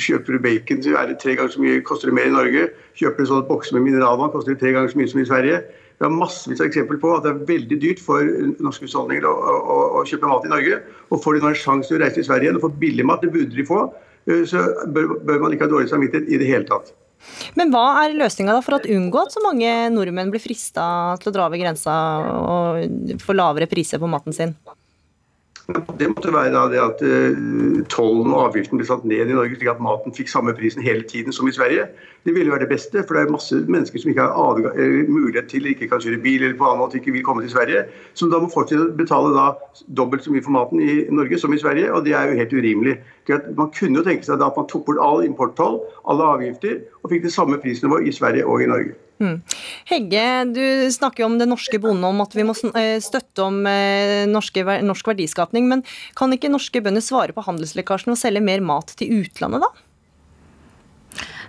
kjøper du bacon, så er det tre ganger så mye, koster det mer i Norge. Kjøper du sånne bokser med mineralvann, koster det tre ganger så mye som i Sverige. Vi har massevis av eksempler på at det er veldig dyrt for norske husholdninger å, å, å, kjøpe mat i Norge. Og får de nå en sjanse til å reise til Sverige igjen og få billig mat, det burde de få, eh, så bør, bør man ikke ha dårlig samvittighet i det hele tatt. Men hva er løsninga for å unngå at så mange nordmenn blir frista til å dra over grensa og få lavere priser på maten sin? Det måtte være da det at uh, tollen og avgiften ble satt ned i Norge, slik at maten fikk samme prisen hele tiden som i Sverige. Det ville være det beste, for det er masse mennesker som ikke har mulighet til, ikke kan kjøre bil eller på annen måte ikke vil komme til Sverige, som da må fortsette å betale da dobbelt så mye for maten i Norge som i Sverige, og det er jo helt urimelig. Man kunne jo tenke seg at man tok bort all importtoll, alle avgifter, og fikk det samme prisnivå i Sverige og i Norge. Mm. Hegge, du snakker jo om den norske bonden, om at vi må eh, støtte om eh, norske, norsk verdiskapning. Men kan ikke norske bønder svare på handelslekkasjen og selge mer mat til utlandet, da?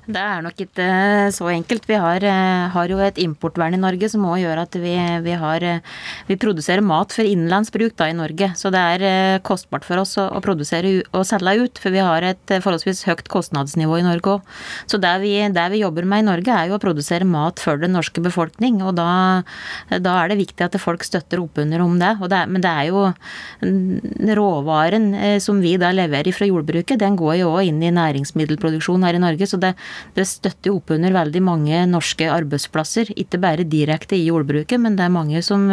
Det er nok ikke så enkelt. Vi har, eh, har jo et importvern i Norge som òg gjør at vi, vi, har, eh, vi produserer mat for innenlandsbruk da i Norge. Så det er eh, kostbart for oss å, å produsere og selge ut, for vi har et forholdsvis høyt kostnadsnivå i Norge òg. Så det vi, det vi, jobber med i Norge, er jo å produsere mat for den norske befolkning. Og da, da er det viktig at folk støtter oppunder om det. det men det er jo råvaren som vi da leverer fra jordbruket, den går jo òg inn i næringsmiddelproduksjon her i Norge. så det, det støtter opp under veldig mange norske arbeidsplasser. Ikke bare direkte i jordbruket, men det er mange som,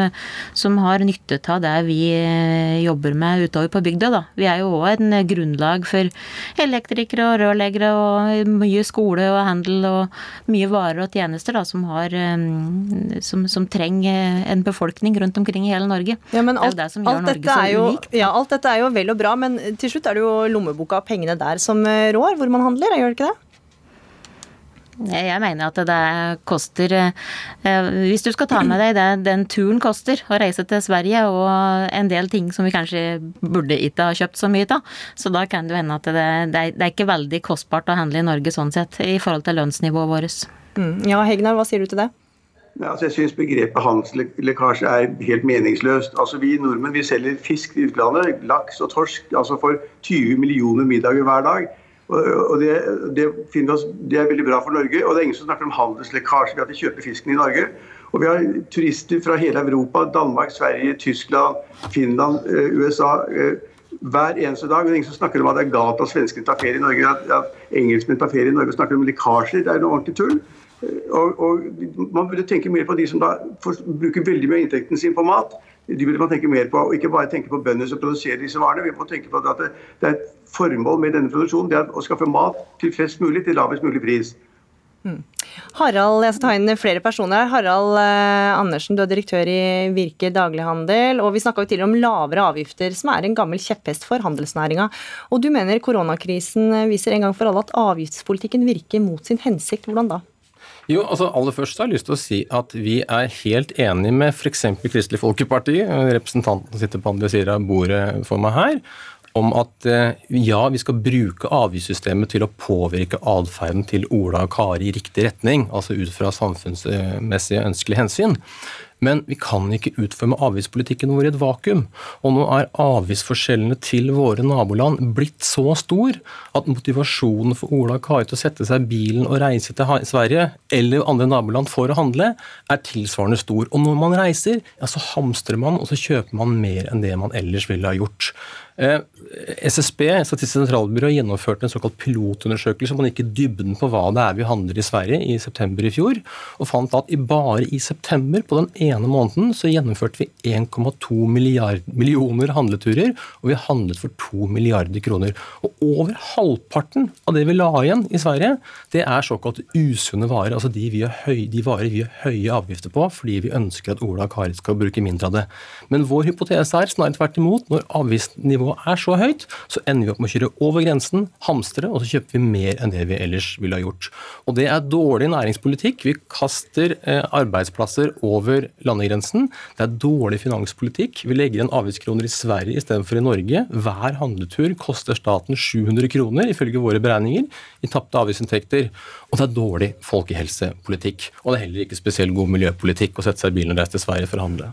som har nytte av det vi eh, jobber med utover på bygda. Da. Vi er jo òg en grunnlag for elektrikere og rørleggere og mye skole og handel og mye varer og tjenester da, som, har, eh, som, som trenger en befolkning rundt omkring i hele Norge. Ja, men alt, det er det som gjør Norge så jo, unikt. Ja, alt dette er jo vel og bra, men til slutt er det jo lommeboka og pengene der som eh, rår, hvor man handler, gjør det ikke det? Jeg mener at det koster eh, Hvis du skal ta med deg det den turen koster, å reise til Sverige og en del ting som vi kanskje burde ikke ha kjøpt så mye av, så da kan det hende at det, det, er, ikke veldig kostbart å handle i Norge sånn sett, i forhold til lønnsnivået vårt. Mm. Ja, Hegnar, hva sier du til det? Ja, altså jeg syns begrepet handelslekkasje er helt meningsløst. Altså Vi nordmenn vi selger fisk i utlandet, laks og torsk, altså for 20 millioner middager hver dag. Og det, det, oss, det, er veldig bra for Norge. Og det er ingen som snakker om handelslekkasje ved at de kjøper fisken i Norge. Og vi har turister fra hele Europa, Danmark, Sverige, Tyskland, Finland, eh, USA eh, hver eneste dag. Men ingen som snakker om at det er galt at svenskene tar ferie i Norge, at, at engelskmenn tar ferie i Norge og snakker om lekkasjer. Det er noe ordentlig tull. Eh, og, og, Man burde tenke mer på de som da får, bruker veldig mye av inntekten sin på mat de burde man tenke mer på. Og ikke bare tenke på bøndene som produserer disse varene. Vi må tenke på at det, det er et formål med denne produksjonen. Det er å skaffe mat til flest mulig til lavest mulig pris. Mm. Harald, jeg skal ta inn flere personer. Harald eh, Andersen, du er direktør i Virke daglighandel. og Vi snakka tidligere om lavere avgifter, som er en gammel kjepphest for handelsnæringa. Og du mener koronakrisen viser en gang for alle at avgiftspolitikken virker mot sin hensikt. Hvordan da? Jo, altså Aller først har jeg lyst til å si at vi er helt enig med f.eks. Kristelig Folkeparti, representanten sitter på andre siden av bordet for meg her, om at eh, ja, vi skal bruke avgiftssystemet til å påvirke atferden til Ola og Kari i riktig retning, altså ut fra samfunnsmessige ønskelige hensyn. Men vi kan ikke utforme avgiftspolitikken vår i et vakuum. Og nå er avgiftsforskjellene til våre naboland blitt så stor at motivasjonen for Ola og Kari til å sette seg i bilen og reise til Sverige eller andre naboland for å handle, er tilsvarende stor. Og når man reiser, ja, så hamstrer man, og så kjøper man mer enn det man ellers ville ha gjort. Eh, SSB, Statistisk sentralbyrå, gjennomførte en såkalt pilotundersøkelse man gikk i dybden på hva det er vi handler i Sverige i september i fjor, og fant at bare i september, på den ene måneden, så gjennomførte vi 1,2 millioner handleturer, og vi handlet for 2 milliarder kroner. Og over halvparten av det vi la igjen i Sverige, det er såkalt usunne varer, altså de, vi høy, de varer vi har høye avgifter på fordi vi ønsker at Ola og Karit skal bruke mindre av det. Men vår hypotese er snarere tvert imot, når avgiftsnivået nivået er så høyt, så ender vi opp med å kjøre over grensen, hamstre, og så kjøper vi mer enn det vi ellers ville ha gjort. Og Det er dårlig næringspolitikk. Vi kaster eh, arbeidsplasser over landegrensen. Det er dårlig finanspolitikk. Vi legger igjen avgiftskroner i Sverige istedenfor i Norge. Hver handletur koster staten 700 kroner, ifølge våre beregninger, i tapte avgiftsinntekter. Og det er dårlig folkehelsepolitikk. Og det er heller ikke spesielt god miljøpolitikk å sette seg i bilen og reise til Sverige for å handle.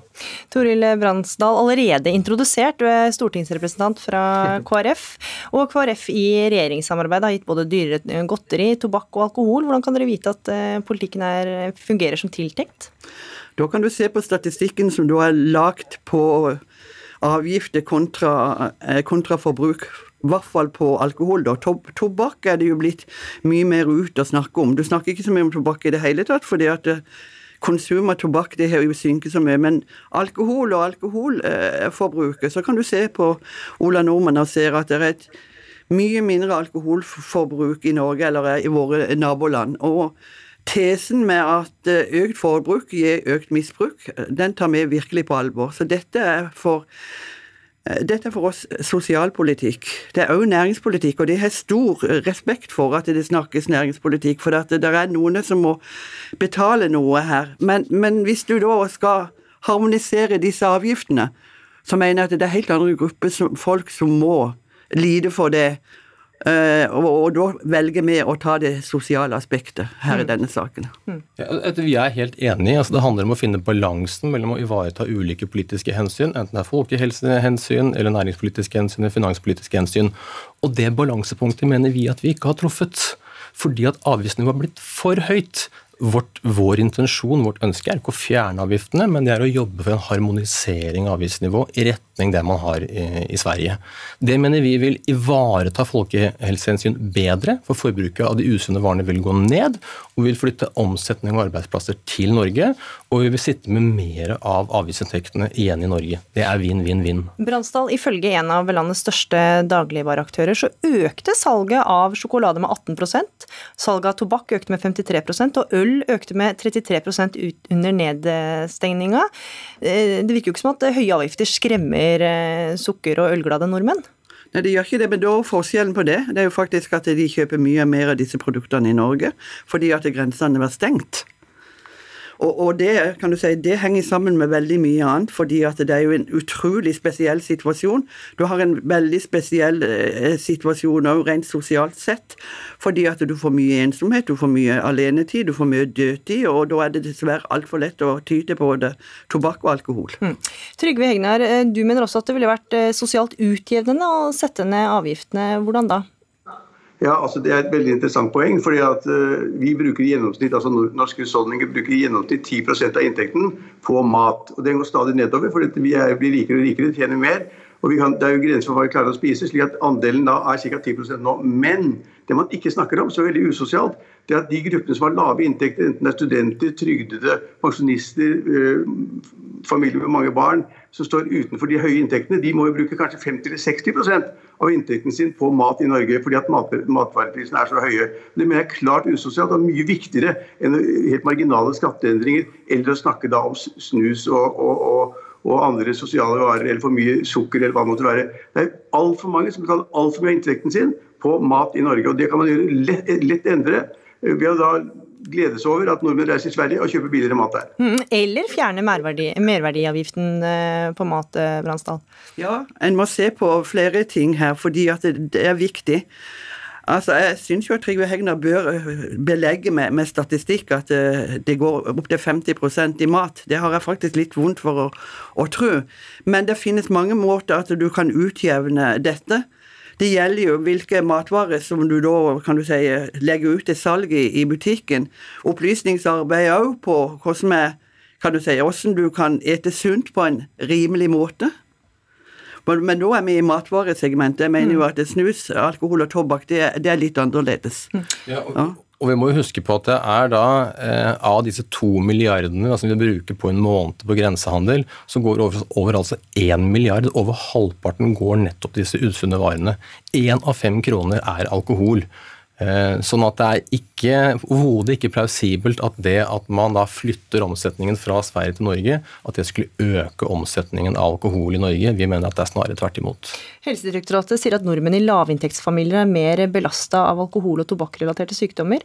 Toril Bransdal, allerede introdusert, du er stortingsrepresentant fra KrF. Og KrF i regjeringssamarbeid har gitt både dyrere godteri, tobakk og alkohol. Hvordan kan dere vite at eh, politikken er, fungerer som tiltenkt? Da kan du se på statistikken som du har lagt på avgifter kontra, eh, kontra forbruk i hvert fall på alkohol. da. Tobakk er det jo blitt mye mer ut å snakke om. Du snakker ikke så mye om tobakk i det hele tatt, fordi at eh, konsum av tobakk det har jo synket så mye. Men alkohol og alkoholforbruket, så kan du se på Ola Nordmann og ser at det er et mye mindre alkoholforbruk i Norge eller i våre naboland. Og tesen med at eh, økt forbruk gir økt misbruk, den tar vi virkelig på alvor. Så dette er for Eh, dette er for oss sosialpolitikk. Det er òg næringspolitikk, og de har stor respekt for at det snakkes næringspolitikk, for det er noen som må betale noe her. Men, men hvis du da skal harmonisere disse avgiftene, så mener jeg at det er helt andre grupper folk som må lide for det. Uh, og, og, da velger vi å ta det sosiale aspektet her mm. i denne saken. Mm. Ja, vi er helt enige. Altså, det handler om å finne balansen mellom å ivareta ulike politiske hensyn, enten det er folkehelsehensyn eller næringspolitiske hensyn eller finanspolitiske hensyn. Og det balansepunktet mener vi at vi ikke har truffet. Fordi at avgiftsnivået har blitt for høyt. Vårt, vår intensjon, vårt ønske, er ikke å fjerne avgiftene, men det er å jobbe for en harmonisering av avgiftsnivå i retning det man har i, i Sverige. Det mener vi vil ivareta folkehelsehensyn bedre, for forbruket av de usunne varene vil gå ned, og vi vil flytte omsetning av arbeidsplasser til Norge, og vi vil sitte med mer av avgiftsinntektene igjen i Norge. Det er vinn-vinn-vinn. Bransdal, ifølge en av landets største dagligvareaktører, så økte salget av sjokolade med 18 salget av tobakk økte med 53 og øl øl økte med 33 ut under nedstengninga. Eh, det virker jo ikke som at høye avgifter skremmer eh, sukker- og ølglade nordmenn? Nei, det gjør ikke det, men da forskjellen på det, det er jo faktisk at de kjøper mye mer av disse produktene i Norge fordi at grensene var stengt. Og, og, det kan du si, det henger sammen med veldig mye annet, fordi at det er jo en utrolig spesiell situasjon. Du har en veldig spesiell eh, situasjon òg rent sosialt sett, fordi at du får mye ensomhet, du får mye alenetid, du får mye dødtid, og da er det dessverre altfor lett å ty til både tobakk og alkohol. Mm. Trygve Hegnar, eh, du mener også at det ville vært eh, sosialt utjevnende å sette ned avgiftene. Hvordan da? Ja, altså Det er et veldig interessant poeng. fordi at uh, Vi bruker i gjennomsnitt, altså norske husholdninger bruker i gjennomsnitt 10% av inntekten på mat. og Den går stadig nedover, for vi er, blir rikere og rikere, tjener mer. og kan, Det er jo grenser for hva vi klarer å spise, slik at andelen da er ca. 10 nå. Men det man ikke snakker om, så veldig usosialt, det er at de gruppene som har lave inntekter, enten det er studenter, trygdede, pensjonister, øh, familier med mange barn, som står utenfor de høye inntektene, de må jo bruke kanskje 50-60% av inntekten sin på mat i Norge, fordi at mat, matvareprisene er så høye. Det mener jeg er klart usosialt og mye viktigere enn helt marginale skatteendringer, eller å snakke da om snus og, og, og og andre sosiale varer eller for mye sukker eller hva det måtte være. Det er altfor mange som betaler altfor mye av inntekten sin på mat i Norge. og Det kan man gjøre lett, lett endre ved å da gledes over at nordmenn reiser til Sverige og kjøper billigere mat der. Mm, eller fjerne merverdi, merverdiavgiften på mat, Bransdal? Ja, en må se på flere ting her, fordi at det er viktig. Altså, Jeg syns jo at Trygve Hegnar bør øh, belegge med, med statistikk at det, det går opptil 50% i mat. Det har jeg faktisk litt vondt for å, å tro. Men det finnes mange måter at du kan utjevne dette. Det gjelder jo hvilke matvarer som du da kan du si, legger ut til salg i, i butikken. Opplysningsarbeid òg på hvordan, er, kan du si, hvordan du kan ete sunt på en rimelig måte. Men nå er vi i matvaresegmentet. Jeg mener jo mm. at snus, alkohol og tobakk det, det er litt annerledes. Mm. Ja, og, ja. Og, vi må jo huske på at det er da eh, av disse to milliardene som vi bruker på en måned på grensehandel, så går over, over altså én milliard. Over halvparten går nettopp disse usunne varene. Én av fem kroner er alkohol. Eh, sånn at det er ikke, overhodet ikke plausibelt at det at man da flytter omsetningen fra Sverige til Norge, at det skulle øke omsetningen av alkohol i Norge. Vi mener at det er snarere tvert imot. Helsedirektoratet sier at nordmenn i lavinntektsfamilier er mer belasta av alkohol- og tobakkrelaterte sykdommer.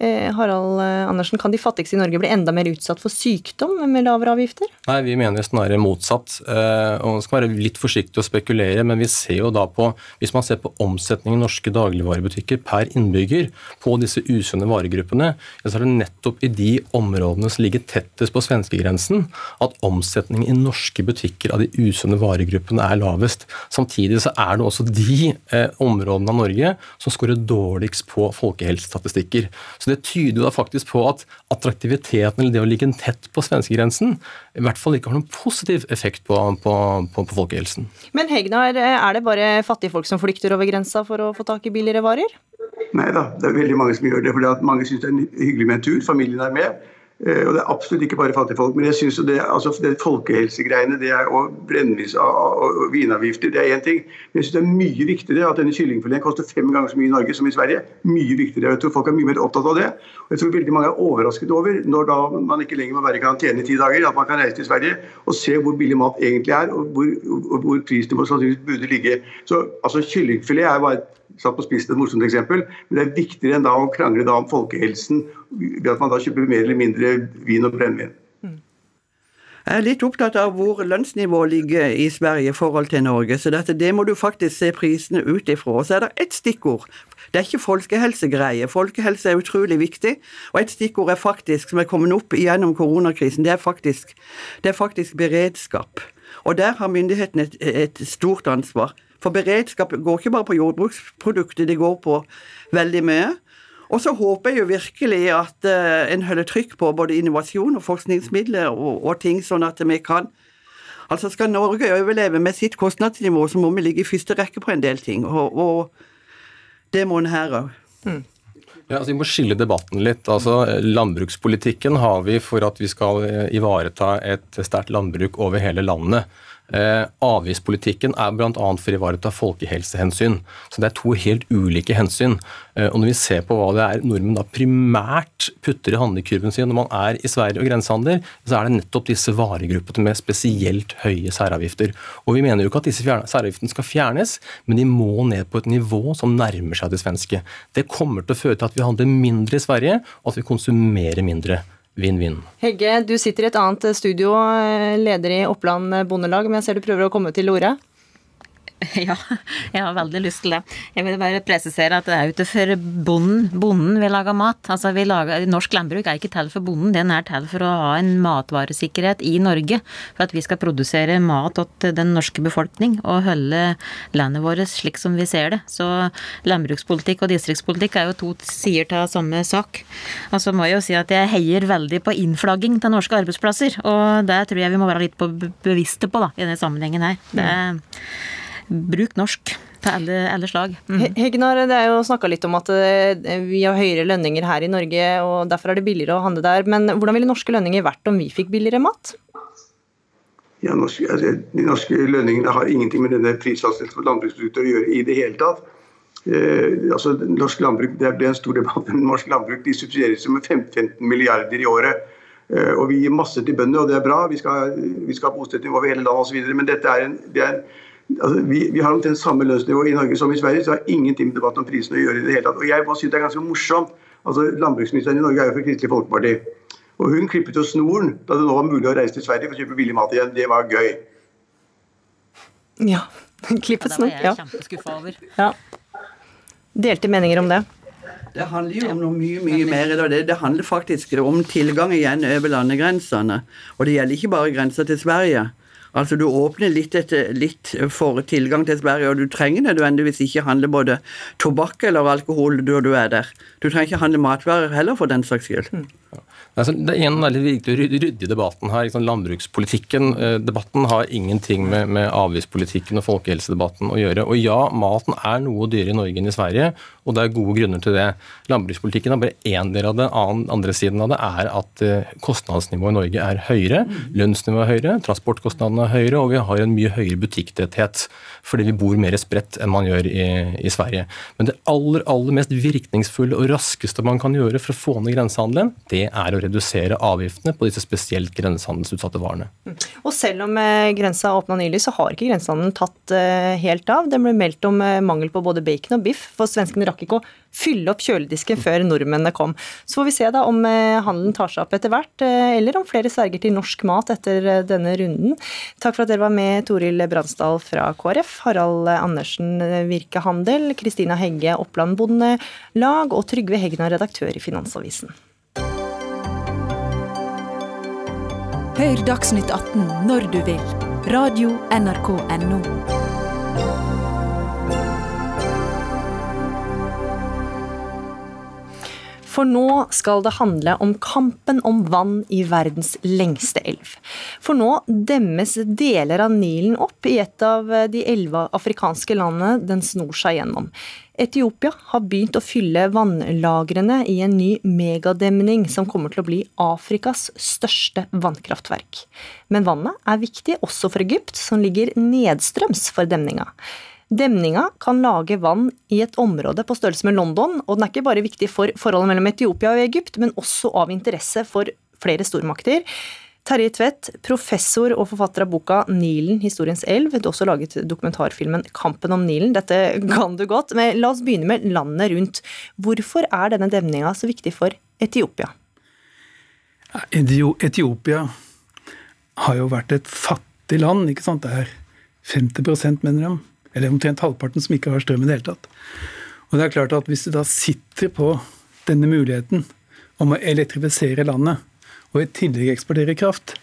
Eh, Harald eh, Andersen, kan de fattigste i Norge bli enda mer utsatt for sykdom med lavere avgifter? Nei, vi mener snarere motsatt. og Man skal være litt forsiktig å spekulere, men vi ser jo da på, hvis man ser på omsetningen i norske dagligvarebutikker per innbygger på disse usunne varegruppene, så er det nettopp i de områdene som ligger tettest på svenskegrensen, at omsetningen i norske butikker av de usunne varegruppene er lavest. Samtidig så er det også de eh, områdene av Norge som skårer dårligst på folkehelsestatistikker. Så det tyder jo da faktisk på at attraktiviteten eller det å ligge tett på svenskegrensen i hvert fall ikke har noen positiv effekt på, på, på, på folkehelsen. Men Hegnar, er det bare fattige folk som flykter over grensa for å få tak i billigere varer? Nei da, det er veldig mange som gjør det. fordi at Mange syns det er hyggelig med en tur. Familien er med. Eh, og det er absolutt ikke bare fattige folk. Men jeg synes det, altså det folkehelsegreiene det er, og brennevis og vinavgifter det er én ting. Men jeg synes det er mye viktigere at denne kyllingfileten koster fem ganger så mye i Norge som i Sverige. Mye viktigere. Jeg tror folk er mye mer opptatt av det. Og jeg tror veldig mange er overrasket over, når da man ikke lenger må være i karantene i ti dager, at man kan reise til Sverige og se hvor billig mat egentlig er, og hvor, og hvor prisnivået sannsynligvis burde ligge. Så altså Kyllingfilet er bare satt på spissen et morsomt eksempel, men det er viktigere enn da å krangle da om folkehelsen ved at man da kjøper mer eller mindre vin og brennevin. Jeg er litt opptatt av hvor lønnsnivået ligger i Sverige i forhold til Norge, så dette, det må du faktisk se prisene ut ifra. Og så er det ett stikkord. Det er ikke folkehelsegreie. Folkehelse er utrolig viktig, og et stikkord er faktisk, som er kommet opp gjennom koronakrisen, det er faktisk, det er faktisk beredskap. Og der har myndighetene et, et stort ansvar. For beredskap går ikke bare på jordbruksprodukter, det går på veldig mye. Og så håper jeg jo virkelig at uh, en holder trykk på både innovasjon og forskningsmidler og, og, ting, sånn at vi kan Altså Skal Norge overleve med sitt kostnadsnivå, så må vi ligge i første rekke på en del ting. Og, og det må en her òg. Mm. Ja, altså Vi må skille debatten litt. Altså, Landbrukspolitikken har vi for at vi skal eh, ivareta et sterkt landbruk over hele landet. Eh, avgiftspolitikken er bl.a. for å ivareta folkehelsehensyn. Så det er to helt ulike hensyn. Eh, og når vi ser på hva det er nordmenn da primært putter i handlekurven sin når man er i Sverige og grensehandler, så er det nettopp disse varegruppene med spesielt høye særavgifter. Og vi mener jo ikke at disse særavgiftene skal fjernes, men de må ned på et nivå som nærmer seg det svenske. Det kommer til å føre til at vi handler mindre i Sverige, og at vi konsumerer mindre. Vinn-vinn. Hegge, du sitter i et annet studio, eh, leder i Oppland Bondelag, men jeg ser du prøver å komme til orde? [laughs] Ja, jeg har veldig lyst til det. Jeg vil bare presisere at det er ute for bonden, bonden vi lager mat. Altså lager, Norsk landbruk er ikke til for bonden, den er til for å ha en matvaresikkerhet i Norge. For at vi skal produsere mat til den norske befolkning og holde landet vårt slik som vi ser det. Så landbrukspolitikk og distriktspolitikk er jo to sider av samme sak. Og så må jeg jo si at jeg heier veldig på innflagging til norske arbeidsplasser, og det tror jeg vi må være litt bevisste på da, i denne sammenhengen her. Det bruk norsk til alle, alle slag. Mm. Hegnar, det er jo snakka litt om at eh, vi har høyere lønninger her i Norge, og derfor er det billigere å handle der. Men hvordan ville norske lønninger vært om vi fikk billigere mat? Ja, norske, altså, De norske lønningene har ingenting med denne prisfastsettelsen for landbruksprodukter å gjøre i det hele tatt. Eh, altså, norsk landbruk, Det er en stor debatt, men norsk landbruk de subsidieres med 15 milliarder i året. Eh, og Vi gir masse til bøndene, og det er bra. Vi skal, vi skal ha bosetting over hele landet osv. Men dette er en, det er en altså, vi, vi, har omtrent samme lønnsnivå i Norge som i Sverige, så har ingenting med debatten om prisene å gjøre. i det hele tatt. Og jeg synes det er ganske morsomt. Altså, Landbruksministeren i Norge er jo fra Kristelig Folkeparti. Og hun klippet jo snoren da det nå var mulig å reise til Sverige for å kjøpe billig mat igjen. Det var gøy. Ja. Klippet snor. Ja, det var jeg kjempeskuffa over. Ja. Delte meninger om det? Det handler jo om noe mye mye mer. Det, det handler faktisk om tilgang igjen over landegrensene. Og det gjelder ikke bare grensa til Sverige. Altså Du åpner litt, etter, litt, for tilgang til Sverige, og du trenger nødvendigvis ikke handle både tobakk eller alkohol når du er der. Du trenger ikke handle matvarer heller, for den saks skyld. Mm. Altså, det er en veldig viktig i debatten her. Liksom, landbrukspolitikken eh, debatten har ingenting med, med avgiftspolitikken og folkehelsedebatten å gjøre. Og ja, maten er noe dyrere i Norge enn i Sverige, og det er gode grunner til det. Landbrukspolitikken er bare én del av det. Annen, andre siden av det er at eh, kostnadsnivået i Norge er høyere. Lønnsnivået er høyere, transportkostnadene er høyere, og vi har en mye høyere butikktetthet fordi vi bor mer spredt enn man gjør i, i Sverige. Men det aller, aller mest virkningsfulle og raskeste man kan gjøre for å få ned grensehandelen, det er å redusere avgiftene på disse spesielt grensehandelsutsatte varene. Mm. Og selv om eh, grensa åpna nylig, så har ikke grensehandelen tatt eh, helt av. Det ble meldt om eh, mangel på både bacon og biff, for svenskene rakk ikke å fylle opp kjøledisken før nordmennene kom. Så får vi se da om handelen tar seg opp etter hvert, eller om flere sverger til norsk mat etter denne runden. Takk for at dere var med, Toril Bransdal fra KrF, Harald Andersen, Virke Handel, Kristina Hegge, Oppland Bondelag og Trygve Hegna, redaktør i Finansavisen. Hør Dagsnytt 18 når du vil. Radio NRK Radio.nrk.no. For nå skal det handle om kampen om vann i verdens lengste elv. For nå demmes deler av Nilen opp i et av de elleve afrikanske landene den snor seg gjennom. Etiopia har begynt å fylle vannlagrene i en ny megademning som kommer til å bli Afrikas største vannkraftverk. Men vannet er viktig også for Egypt, som ligger nedstrøms for demninga. Demninga kan lage vann i et område på størrelse med London, og den er ikke bare viktig for forholdet mellom Etiopia og Egypt, men også av interesse for flere stormakter. Terje Tvedt, professor og forfatter av boka 'Nilen historiens elv'. Du har også laget dokumentarfilmen 'Kampen om Nilen'. Dette kan du godt. Men la oss begynne med landet rundt. Hvorfor er denne demninga så viktig for Etiopia? Etiopia har jo vært et fattig land. ikke sant? Det er 50 mener de. Eller omtrent halvparten som ikke har strøm i det hele tatt. Og det er klart at Hvis du da sitter på denne muligheten om å elektrifisere landet, og i tillegg eksportere kraft,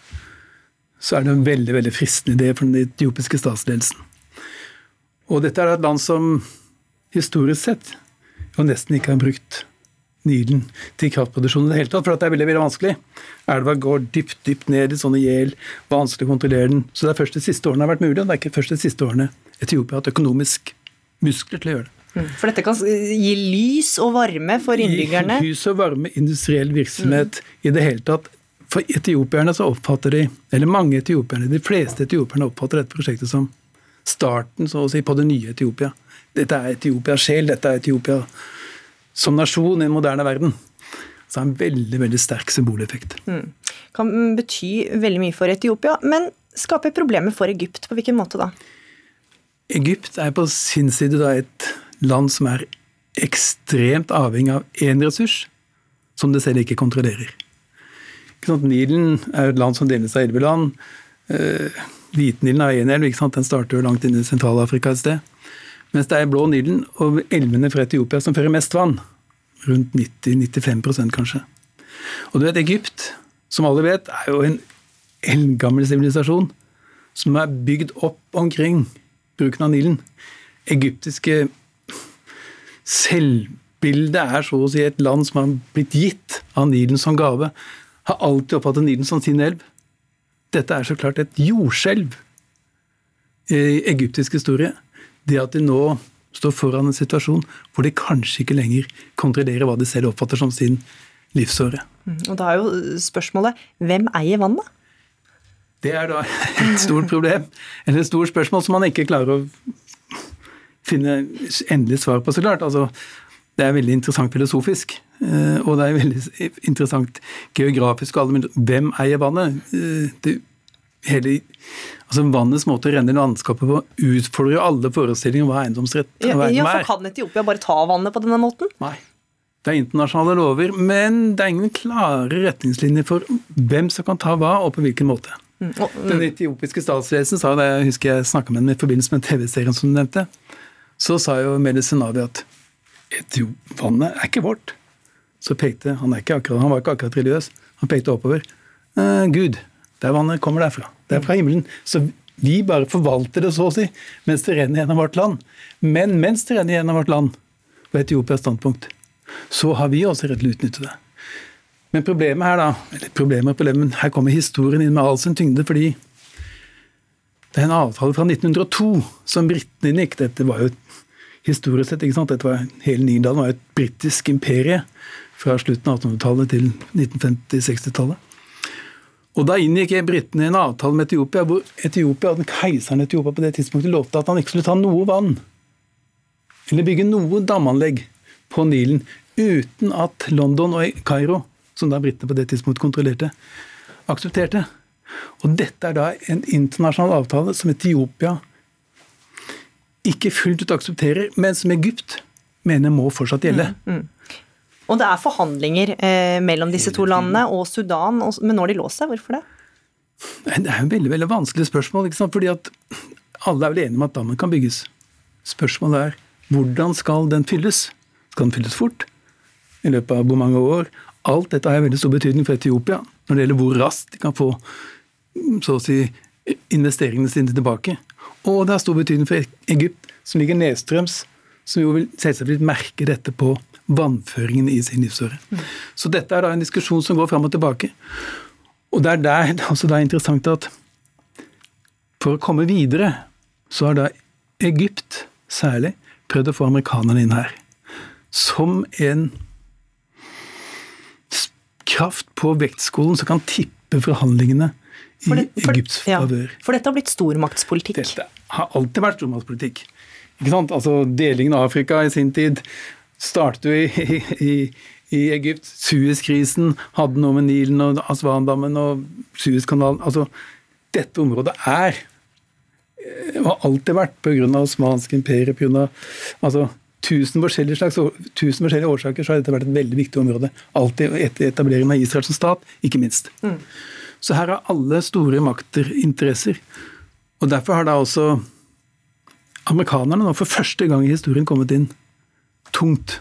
så er det en veldig veldig fristende idé for den etiopiske statsledelsen. Og dette er et land som historisk sett jo nesten ikke har brukt Nilen til kraftproduksjon i det hele tatt, for det er veldig veldig vanskelig. Elva går dypt dypt ned i sånne gjeld, vanskelig å kontrollere den. Så det er først de siste årene har vært mulig, og det er ikke først de siste årene Etiopia har hatt økonomisk muskler til å gjøre det. Mm. For dette kan gi lys og varme for innbyggerne? Gi lys og varme, industriell virksomhet mm. i det hele tatt. For etiopierne så oppfatter de, eller mange etiopierne, de fleste etiopierne oppfatter dette prosjektet som starten så å si, på det nye Etiopia. Dette er Etiopias sjel, dette er Etiopia som nasjon i den moderne verden. Så det er en veldig veldig sterk symboleffekt. Mm. Kan bety veldig mye for Etiopia, men skaper problemer for Egypt. På hvilken måte da? Egypt er på sin side da et land som er ekstremt avhengig av én ressurs, som det selv ikke kontrollerer. Nilen er et land som deles av elleve land. Eh, Hvitnilen er én elv, den starter jo langt inne i Sentral-Afrika et sted. Mens det er Blå Nilen og elvene fra Etiopia som fører mest vann. Rundt 90-95% kanskje. Og du vet, Egypt, som alle vet, er jo en eldgammel sivilisasjon som er bygd opp omkring bruken av Nilen. Egyptiske selvbildet er så å si et land som har blitt gitt av Nilen som gave har alltid oppfattet Nilen som sin elv. Dette er så klart et jordskjelv i egyptisk historie. Det at de nå står foran en situasjon hvor de kanskje ikke lenger kontrollerer hva de selv oppfatter som sin livsåre. Mm, og Da er jo spørsmålet hvem eier vannet? Det er da et stort problem, eller et stort spørsmål som man ikke klarer å finne endelig svar på, så klart. Altså, det er veldig interessant filosofisk. Eh, og det er veldig interessant geografisk. Hvem eier vannet? Eh, det hele altså Vannets måte å renne i landskapet på utfordrer jo alle forestillinger om hva eiendomsrett Ja, er. ja, for. Kan Etiopia bare ta vannet på denne måten? Nei. Det er internasjonale lover, men det er ingen klare retningslinjer for hvem som kan ta hva, og på hvilken måte. Mm. Og, mm, Den etiopiske statsledelsen sa det, jeg husker jeg snakka med henne i forbindelse med TV-serien som du nevnte, så sa jo Meles Zenawi at Etiop-vannet er ikke vårt. Så pekte han er ikke akkurat, han var ikke akkurat religiøs, han pekte oppover. Eh, Gud, der vannet kommer derfra. Det er fra himmelen. Så vi bare forvalter det, så å si, mens det renner gjennom vårt land. Men mens det renner gjennom vårt land, på Etiopias standpunkt, så har vi også rett til å utnytte det. Men problemet her, da Eller problemet, problemet, her kommer historien inn med all sin tyngde, fordi det er en avtale fra 1902 som britene inngikk. Dette var jo historisk sett, ikke sant? Dette var, Hele Nydalen var jo et britisk imperie fra slutten av 1800-tallet til 1950-60-tallet. Og Da inngikk britene en avtale med Etiopia, hvor Etiopia, den keiseren Etiopia på det tidspunktet lovte at han ikke skulle ta noe vann eller bygge noe damanlegg på Nilen uten at London og Kairo, som da britene på det tidspunktet kontrollerte, aksepterte. Og dette er da en internasjonal avtale som Etiopia ikke fullt ut aksepterer, men som Egypt mener må fortsatt gjelde. Mm, Og det er forhandlinger eh, mellom disse to landene og Sudan, og, men nå har de låst seg. Hvorfor det? Det er jo veldig, veldig vanskelig spørsmål, ikke sant? fordi at alle er vel enige om at dammen kan bygges. Spørsmålet er hvordan skal den fylles? Skal den fylles fort? I løpet av hvor mange år? Alt dette har veldig stor betydning for Etiopia når det gjelder hvor raskt de kan få så å si, investeringene sine tilbake. Og det har stor betydning for Egypt, som ligger nedstrøms, som jo vil selvsagt vil merke dette på vannføringen i sin livsåre. Så dette er da en diskusjon som går fram og tilbake. Og det er der det er også da interessant at for å komme videre, så har da Egypt særlig prøvd å få amerikanerne inn her. Som en kraft på vektskolen som kan tippe forhandlingene i For det- for- Egypts ja. For dette har blitt stormaktspolitikk. Dette har alltid vært stormaktspolitikk. Ikke sant? Altså, delingen av Afrika i sin tid startet jo i, i, i Egypt. Suez-krisen hadde noe med Nilen og Aswan-dammen og Suezkanalen Altså, dette området er eh, har alltid vært pga. osmansk imperium, pga. Altså, tusen forskjellige, slags, tusen forskjellige årsaker så har dette vært et veldig viktig område. Alltid etter etableringen av Israel som stat, ikke minst. Så her har alle store makter interesser. Og derfor har da også amerikanerne nå for første gang i historien kommet inn tungt.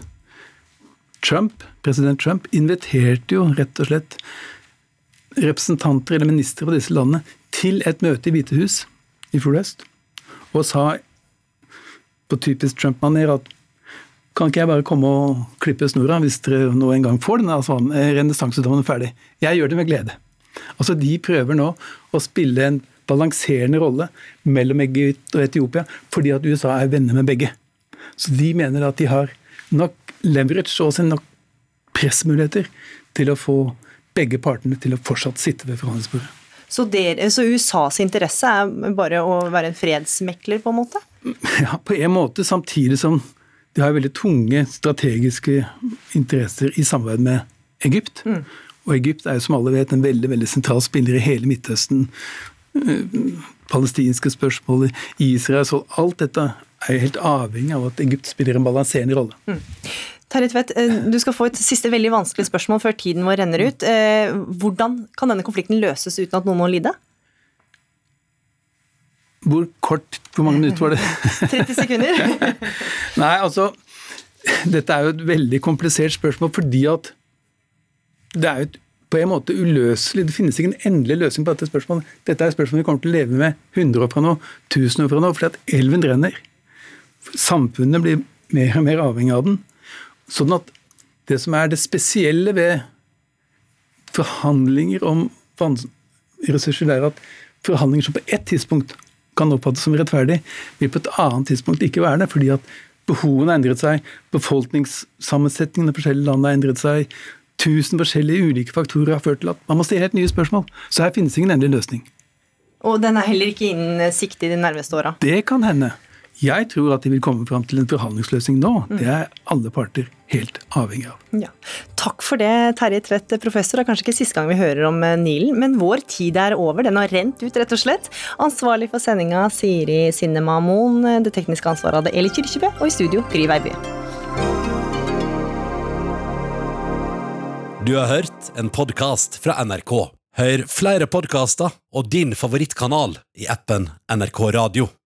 Trump, president Trump inviterte jo rett og slett representanter eller ministre fra disse landene til et møte i Hvite hus i fjor og sa på typisk Trump-maner at kan ikke jeg bare komme og klippe snora hvis dere nå en gang får denne altså, eh, renessansedommen ferdig? Jeg gjør det med glede. Altså De prøver nå å spille en balanserende rolle mellom Egypt og Etiopia, fordi at USA er venner med begge. Så de mener at de har nok leverage og også nok pressmuligheter til å få begge partene til å fortsatt sitte ved forhandlingsbordet. Så, dere, så USAs interesse er bare å være en fredsmekler, på en måte? [laughs] Ja, på en måte, samtidig som de har veldig tunge strategiske interesser i samarbeid med Egypt. Og Egypt er jo som alle vet en veldig veldig sentral spiller i hele Midtøsten. Eh, Palestinske spørsmål, Israel så Alt dette er jo helt avhengig av at Egypt spiller en balanserende rolle. Terje Tvedt, eh, du skal få et siste veldig vanskelig spørsmål før tiden vår renner ut. Eh, Hvordan kan denne konflikten løses uten at noen må lide? Hvor kort Hvor mange minutter var det? [laughs] 30 sekunder. [laughs] Nei, altså Dette er jo et veldig komplisert spørsmål fordi at det er jo et, på en måte uløselig. Det finnes ikke en endelig løsning på dette spørsmålet. Dette er et spørsmål vi kommer til å leve med 100 år fra nå, 1000 år fra nå, fordi at elven renner. Samfunnet blir mer og mer avhengig av den. Sånn at det som er det spesielle ved forhandlinger om ressurser, er at forhandlinger som på ett tidspunkt kan oppfattes som rettferdig, vil på et annet tidspunkt ikke være det. fordi at behovene har endret seg, befolkningssammensetningen i forskjellige land har endret seg, tusen forskjellige ulike faktorer har ført til at man må stille helt nye spørsmål. Så her finnes ingen endelig løsning. Og den er heller ikke innen sikte i de nærmeste åra. Det kan hende. Jeg tror at de vil komme fram til en forhandlingsløsning nå. Det er alle parter helt avhengig av. Ja. Takk for det, Terje Tvedt, professor. Det er kanskje ikke siste gang vi hører om eh, Nilen, men vår tid er over. Den har rent ut, rett og slett. Ansvarlig for sendinga Siri Sinnema Moen. Det tekniske ansvaret hadde Eli Kyrkjebø, og i studio Gry Veiby. Du har hørt en podkast fra NRK. Hør flere podkaster og din favorittkanal i appen NRK Radio.